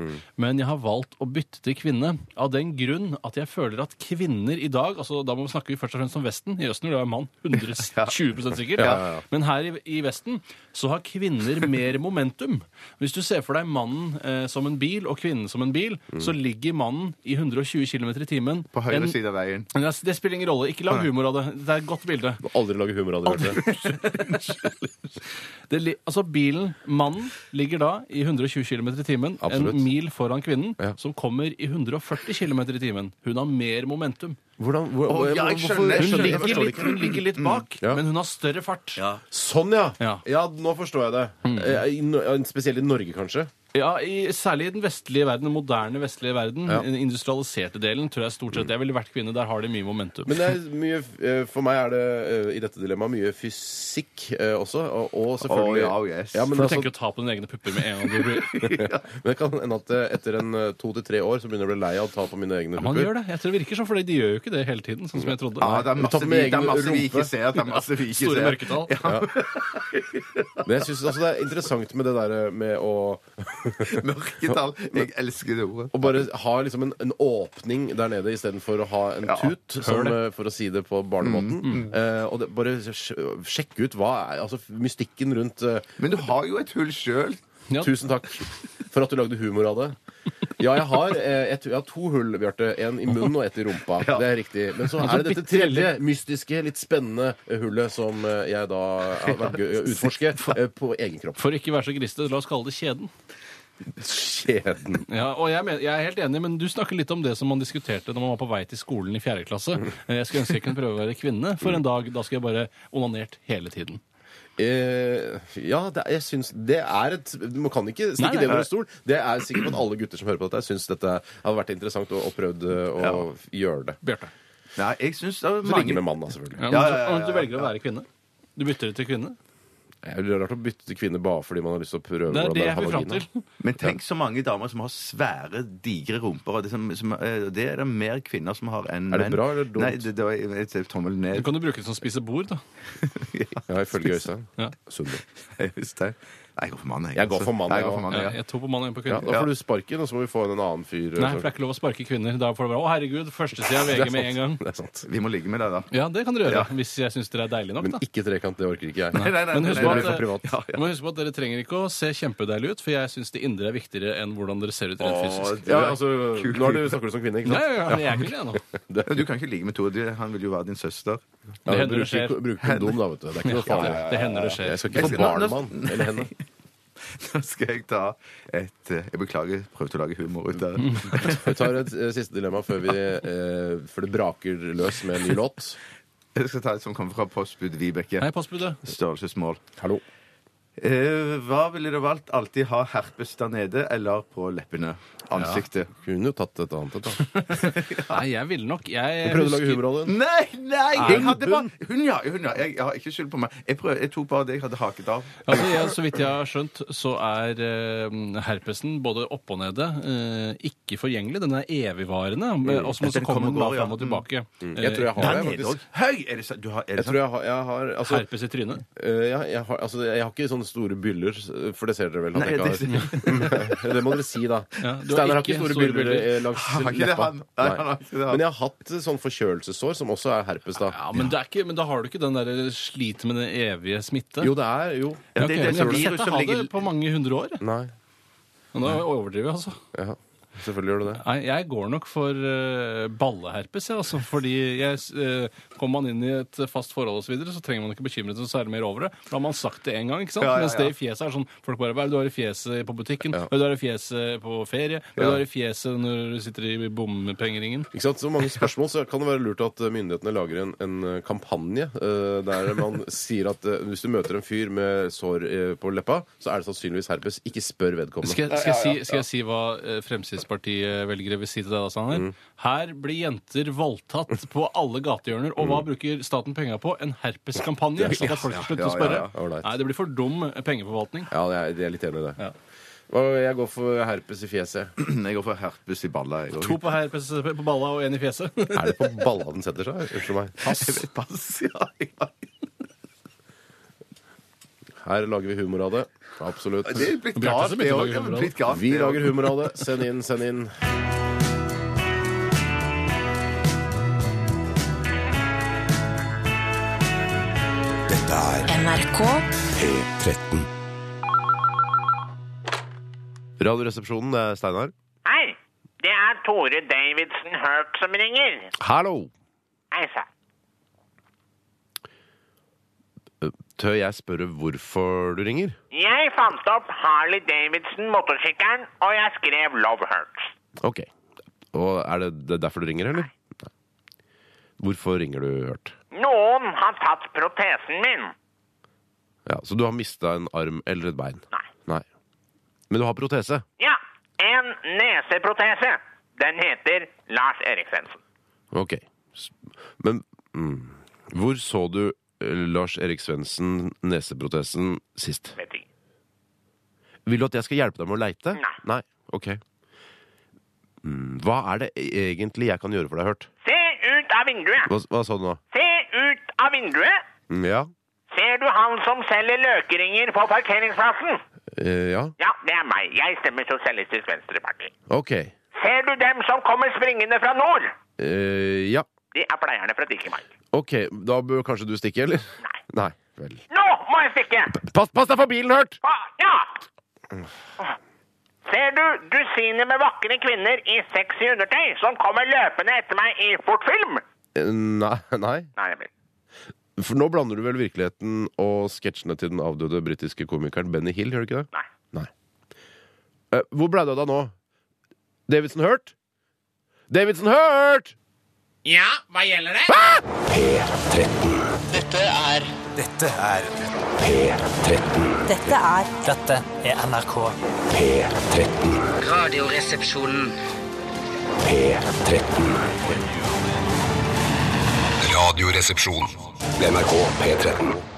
men jeg har valgt å bytte til kvinne. Av den grunn at jeg føler at kvinner i dag altså Da må vi snakke først og fremst om Vesten. I Østen vil det være mann. [LAUGHS] 120 sikkert. Ja, ja, ja. Men her i, i Vesten så har kvinner mer momentum. Hvis du ser for deg mannen eh, som en bil og kvinnen som en bil, så ligger mannen i 120 km i timen. På høyre En- side av veien. Det det spiller ingen rolle. Ikke lag humor av det. Det er et godt bilde. Aldri lage humor av det. [LAUGHS] Det, li- altså bilen, Mannen ligger da i 120 km i timen, Absolutt. en mil foran kvinnen, Ja. som kommer i 140 km i timen. Hun har mer momentum. Hvordan, hvor, Å, ja, jeg hvorfor- skjønner, jeg Hun skjønner. ligger, forstår litt, hun ligger litt bak, Ja. men hun har større fart. Sånn, ja. Ja. ja! Nå forstår jeg det. Eh, i no- ja, Spesielt i Norge, kanskje. Ja, i, Særlig i den vestlige verden, den moderne vestlige verden. Ja. Den industrialiserte delen tror jeg stort sett jeg ville vært kvinne. Der har de mye momentum. Men det er [LAUGHS] mye, eh, for meg er det eh, i dette dilemmaet mye fysikk eh, også. Og, og selvfølgelig Oh, ja, yes. Ja, men For du altså- tenker å ta på dine egne pupper med en gang du blir [LAUGHS] Men det kan hende at eh, etter en eh, to til tre år så begynner jeg å bli lei av å ta på mine egne ja, Man pupper. gjør det. Jeg tror det virker sånn, for de gjør jo ikke det hele tiden. sånn som jeg trodde. Ja, det er masse, vi, det er masse vi ikke ser. Det er masse vi ikke Store ser. mørketall. Men jeg syns altså det er interessant med det der med å [LAUGHS] Mørketall. [LAUGHS] Jeg elsker det ordet. Å bare ha liksom en, en åpning der nede istedenfor å ha en Ja, tut, som, eh, for å si det på barnemåten. Eh, og det, bare sj- sjekke ut hva er altså mystikken rundt eh, Men du har jo et hull sjøl. Ja. Tusen takk for at du lagde humor av det. Ja, jeg har, eh, et, jeg har to hull, Bjarte. En i munnen og et i rumpa. Det er riktig. Men så er det dette tredje mystiske, litt spennende hullet som eh, jeg da har vært gøy å [LAUGHS] utforske eh, på egen kropp. For ikke være så griste, la oss kalle det kjeden. Skjeden. Ja, og jeg, men, jeg er helt enig, men du snakker litt om det som man diskuterte når man var på vei til skolen i fjerde klasse. Eh, Jeg skulle ønske jeg kunne prøve å være kvinne for en dag. Da skal jeg bare onanert hele tiden. Eh, ja, det, jeg syns det er et Man kan ikke stikke Nei, det under en stol. Det er sikkert at alle gutter som hører på dette, syns dette hadde vært interessant og, og prøvd å å gjøre det. Bjarte. Nei, jeg syns det er Så mange med mann, da, selvfølgelig. Ja, Ja, men ja, ja, om du velger å være kvinne? Du bytter det til kvinne? Det er jo rart å bytte til kvinne bare fordi man har lyst til å prøve Det er hvordan det det er å ha vil fram til. [LAUGHS] Men tenk så mange damer som har svære, digre rumper. Og det, som, som, eh, det er det mer kvinner som har enn Er det menn. bra eller dumt? Nei, det, det var et tommel Du ned. kan jo bruke det som spisebord, da. [LAUGHS] Ja, ifølge Øystein. Ja. Visste [LAUGHS] det. Nei, jeg går for mann. Jeg går for mann, Nei, jeg jeg går for mann, Ja, ja. jeg tror på mann og en på Ja, da får du sparken, og så må vi få inn en annen fyr. Nei, for det er ikke lov å sparke kvinner. Da får det være Å, herregud, førstesida av VG med en gang. Det er sant. Vi må ligge med deg, da. Ja, det kan dere gjøre. Ja. Hvis jeg syns dere er deilige nok, Men da. ikke trekant, det orker ikke jeg. Nei, nei, nei, Men husk nei, på for at, privat. Ja, ja. Men husk på at dere trenger ikke å se kjempedeilige ut, for jeg syns det indre er viktigere enn hvordan dere ser ut rent fysisk. Ja, altså, nå er du, snakker du som kvinne, ikke Nei, sant? ja, ja, jeg er ikke det nå. [LAUGHS] Men Du kan ikke ligge med Tord. Han vil jo være din søster. Ja, hender det bruker- skjer. Bruker kondom, da, vet du. Det er ikke noe [LAUGHS] farlig. Det hender det skjer. Jeg skal ikke få barn, med han, Eller henne. [LAUGHS] Nå skal jeg ta et eh, Jeg beklager, prøvde å lage humor ut av det. [LAUGHS] Vi tar et eh, siste dilemma før, vi, eh, før det braker løs med en ny låt. Jeg skal ta et som kommer fra postbud Vibeke. Hei, passbudet. Størrelsesmål. Hallo. Eh, hva ville du valgt? Alltid ha herpes der nede eller på leppene? Ansiktet? Kunne jo tatt et annet et, da. [LAUGHS] Nei, jeg ville nok Jeg Du prøvde å lage humor av det. Nei, nei! Jeg Hun, hadde bare Hun, ja. Hun, ja. Jeg, jeg har ikke skyld på meg. Jeg, prøv, jeg tok bare det jeg hadde haket av. Altså, jeg, så vidt jeg har skjønt, så er eh, herpesen både oppe og nede eh, ikke forgjengelig. Den er evigvarende. men- Og så Den og går, ja. fram og tilbake. Jeg tror jeg har det, faktisk. Høy! Er det, sant? du har, er det Jeg tror jeg har, jeg har altså, Herpes i trynet. Uh, ja, jeg, har, altså, jeg har ikke sånne store byller, for det ser dere vel Han Nei, det- ikke har. [LAUGHS] Det må dere si, da. Ja, har Steinar har ikke store store byller byller. eh, langs leppa. Men jeg har hatt sånn forkjølelsessår, som også er herpes, da. Ja, men, det er ikke, men da har du ikke den der slit med den evige smitte. Jo, det er jo Ja, okay, det det, det men jeg har ikke sett deg ha det på mange hundre år. Nei. Men Nå overdriver jeg, altså. Ja, selvfølgelig gjør du det. Nei, jeg går nok for eh, balleherpes, jeg, altså. Fordi jeg, eh, kommer man inn i et fast forhold osv., så, videre, så trenger man ikke bekymre seg så særlig mer over det. Da har man sagt det én gang, ikke sant? Ja, ja, Mens det i fjeset er sånn Folk bare Hva er det du har i fjeset på butikken? Ja. Hva er det du har i fjeset på ferie? Hva er det du har i fjeset når du sitter i bompengeringen? Ikke sant? Så mange spørsmål, så kan det være lurt at eh, myndighetene lager en, en eh, kampanje eh, der man [LAUGHS] sier at eh, hvis du møter en fyr med sår på leppa, så er det sannsynligvis herpes. Ikke spør vedkommende. Skal, skal, jeg si, skal jeg si hva eh, Fremskrittspartiet-velgere vil si til deg, da, Steinar? Mm. Her blir jenter voldtatt på alle gatehjørner. Og hva bruker staten penger på? En herpeskampanje? Sånn at folk skal å ja, spørre. Nei, det blir for dum pengeforvaltning. Ja, jeg er- jeg er litt enig i det. Ja. Og jeg går for herpes i fjeset. [CLEARS THROAT] Jeg går for herpes i balla. Jeg To på herpes på balla og én i fjeset. Er det på balla den setter seg? Unnskyld meg. Pass. [LAUGHS] Pass, ja. ja. Her lager vi humor av det. Absolutt. Det er blitt galt, det òg. Vi lager humor av det. Send inn, send inn. Dette er NRK P13. Radioresepsjonen, det er Steinar. Hei, det er Tore Davidsen Hurt som ringer. Hallo! Hei sann. Tør jeg spørre hvorfor du ringer? Jeg fant opp Harley Davidson motorsykkelen, og jeg skrev Love Hurts. Ok. Og er det, det er derfor du ringer, eller? Nei. Hvorfor ringer du, Hurt? Noen har tatt protesen min. Ja, Så du har mista en arm eller et bein? Nei. Nei. Men du har protese? Ja, en neseprotese. Den heter Lars Erik Svendsen. Ok. Men mm, hvor så du Lars Erik Svendsen neseprotesen sist? Vet ikke. Vil du at jeg skal hjelpe deg med å leite? Nei. Nei? Ok. Mm, hva er det egentlig jeg kan gjøre for deg, Hørt? Se ut av vinduet. Hva, hva sa du nå? Se ut av vinduet. Mm, ja? Ser du han som selger løkringer på parkeringsplassen? Eh, ja? Ja, det er meg. Jeg stemmer Sosialistisk Venstreparti. Ok. Ser du dem som kommer springende fra nord? Eh, ja. De er pleierne fra Dikkemark. Ok, da bør kanskje du stikke, eller? Nei. Nei, vel. Nå må jeg stikke! Pass, pass deg for bilen, Hørt! Ah, ja! Ser du dusiner med vakre kvinner i sexy undertøy som kommer løpende etter meg i fortfilm? film? nei, nei. Nei, jeg vet. For nå blander du vel virkeligheten og sketsjene til den avdøde britiske komikeren Benny Hill, gjør du ikke det? Nei. Nei. Eh, hvor ble du av nå? Davidson Hurt? Davidson Hurt! Ja, hva gjelder det? P13. Dette er Dette er P13. Dette er Dette er NRK. P13. Radioresepsjonen. P13. Radioresepsjon. NRK P13.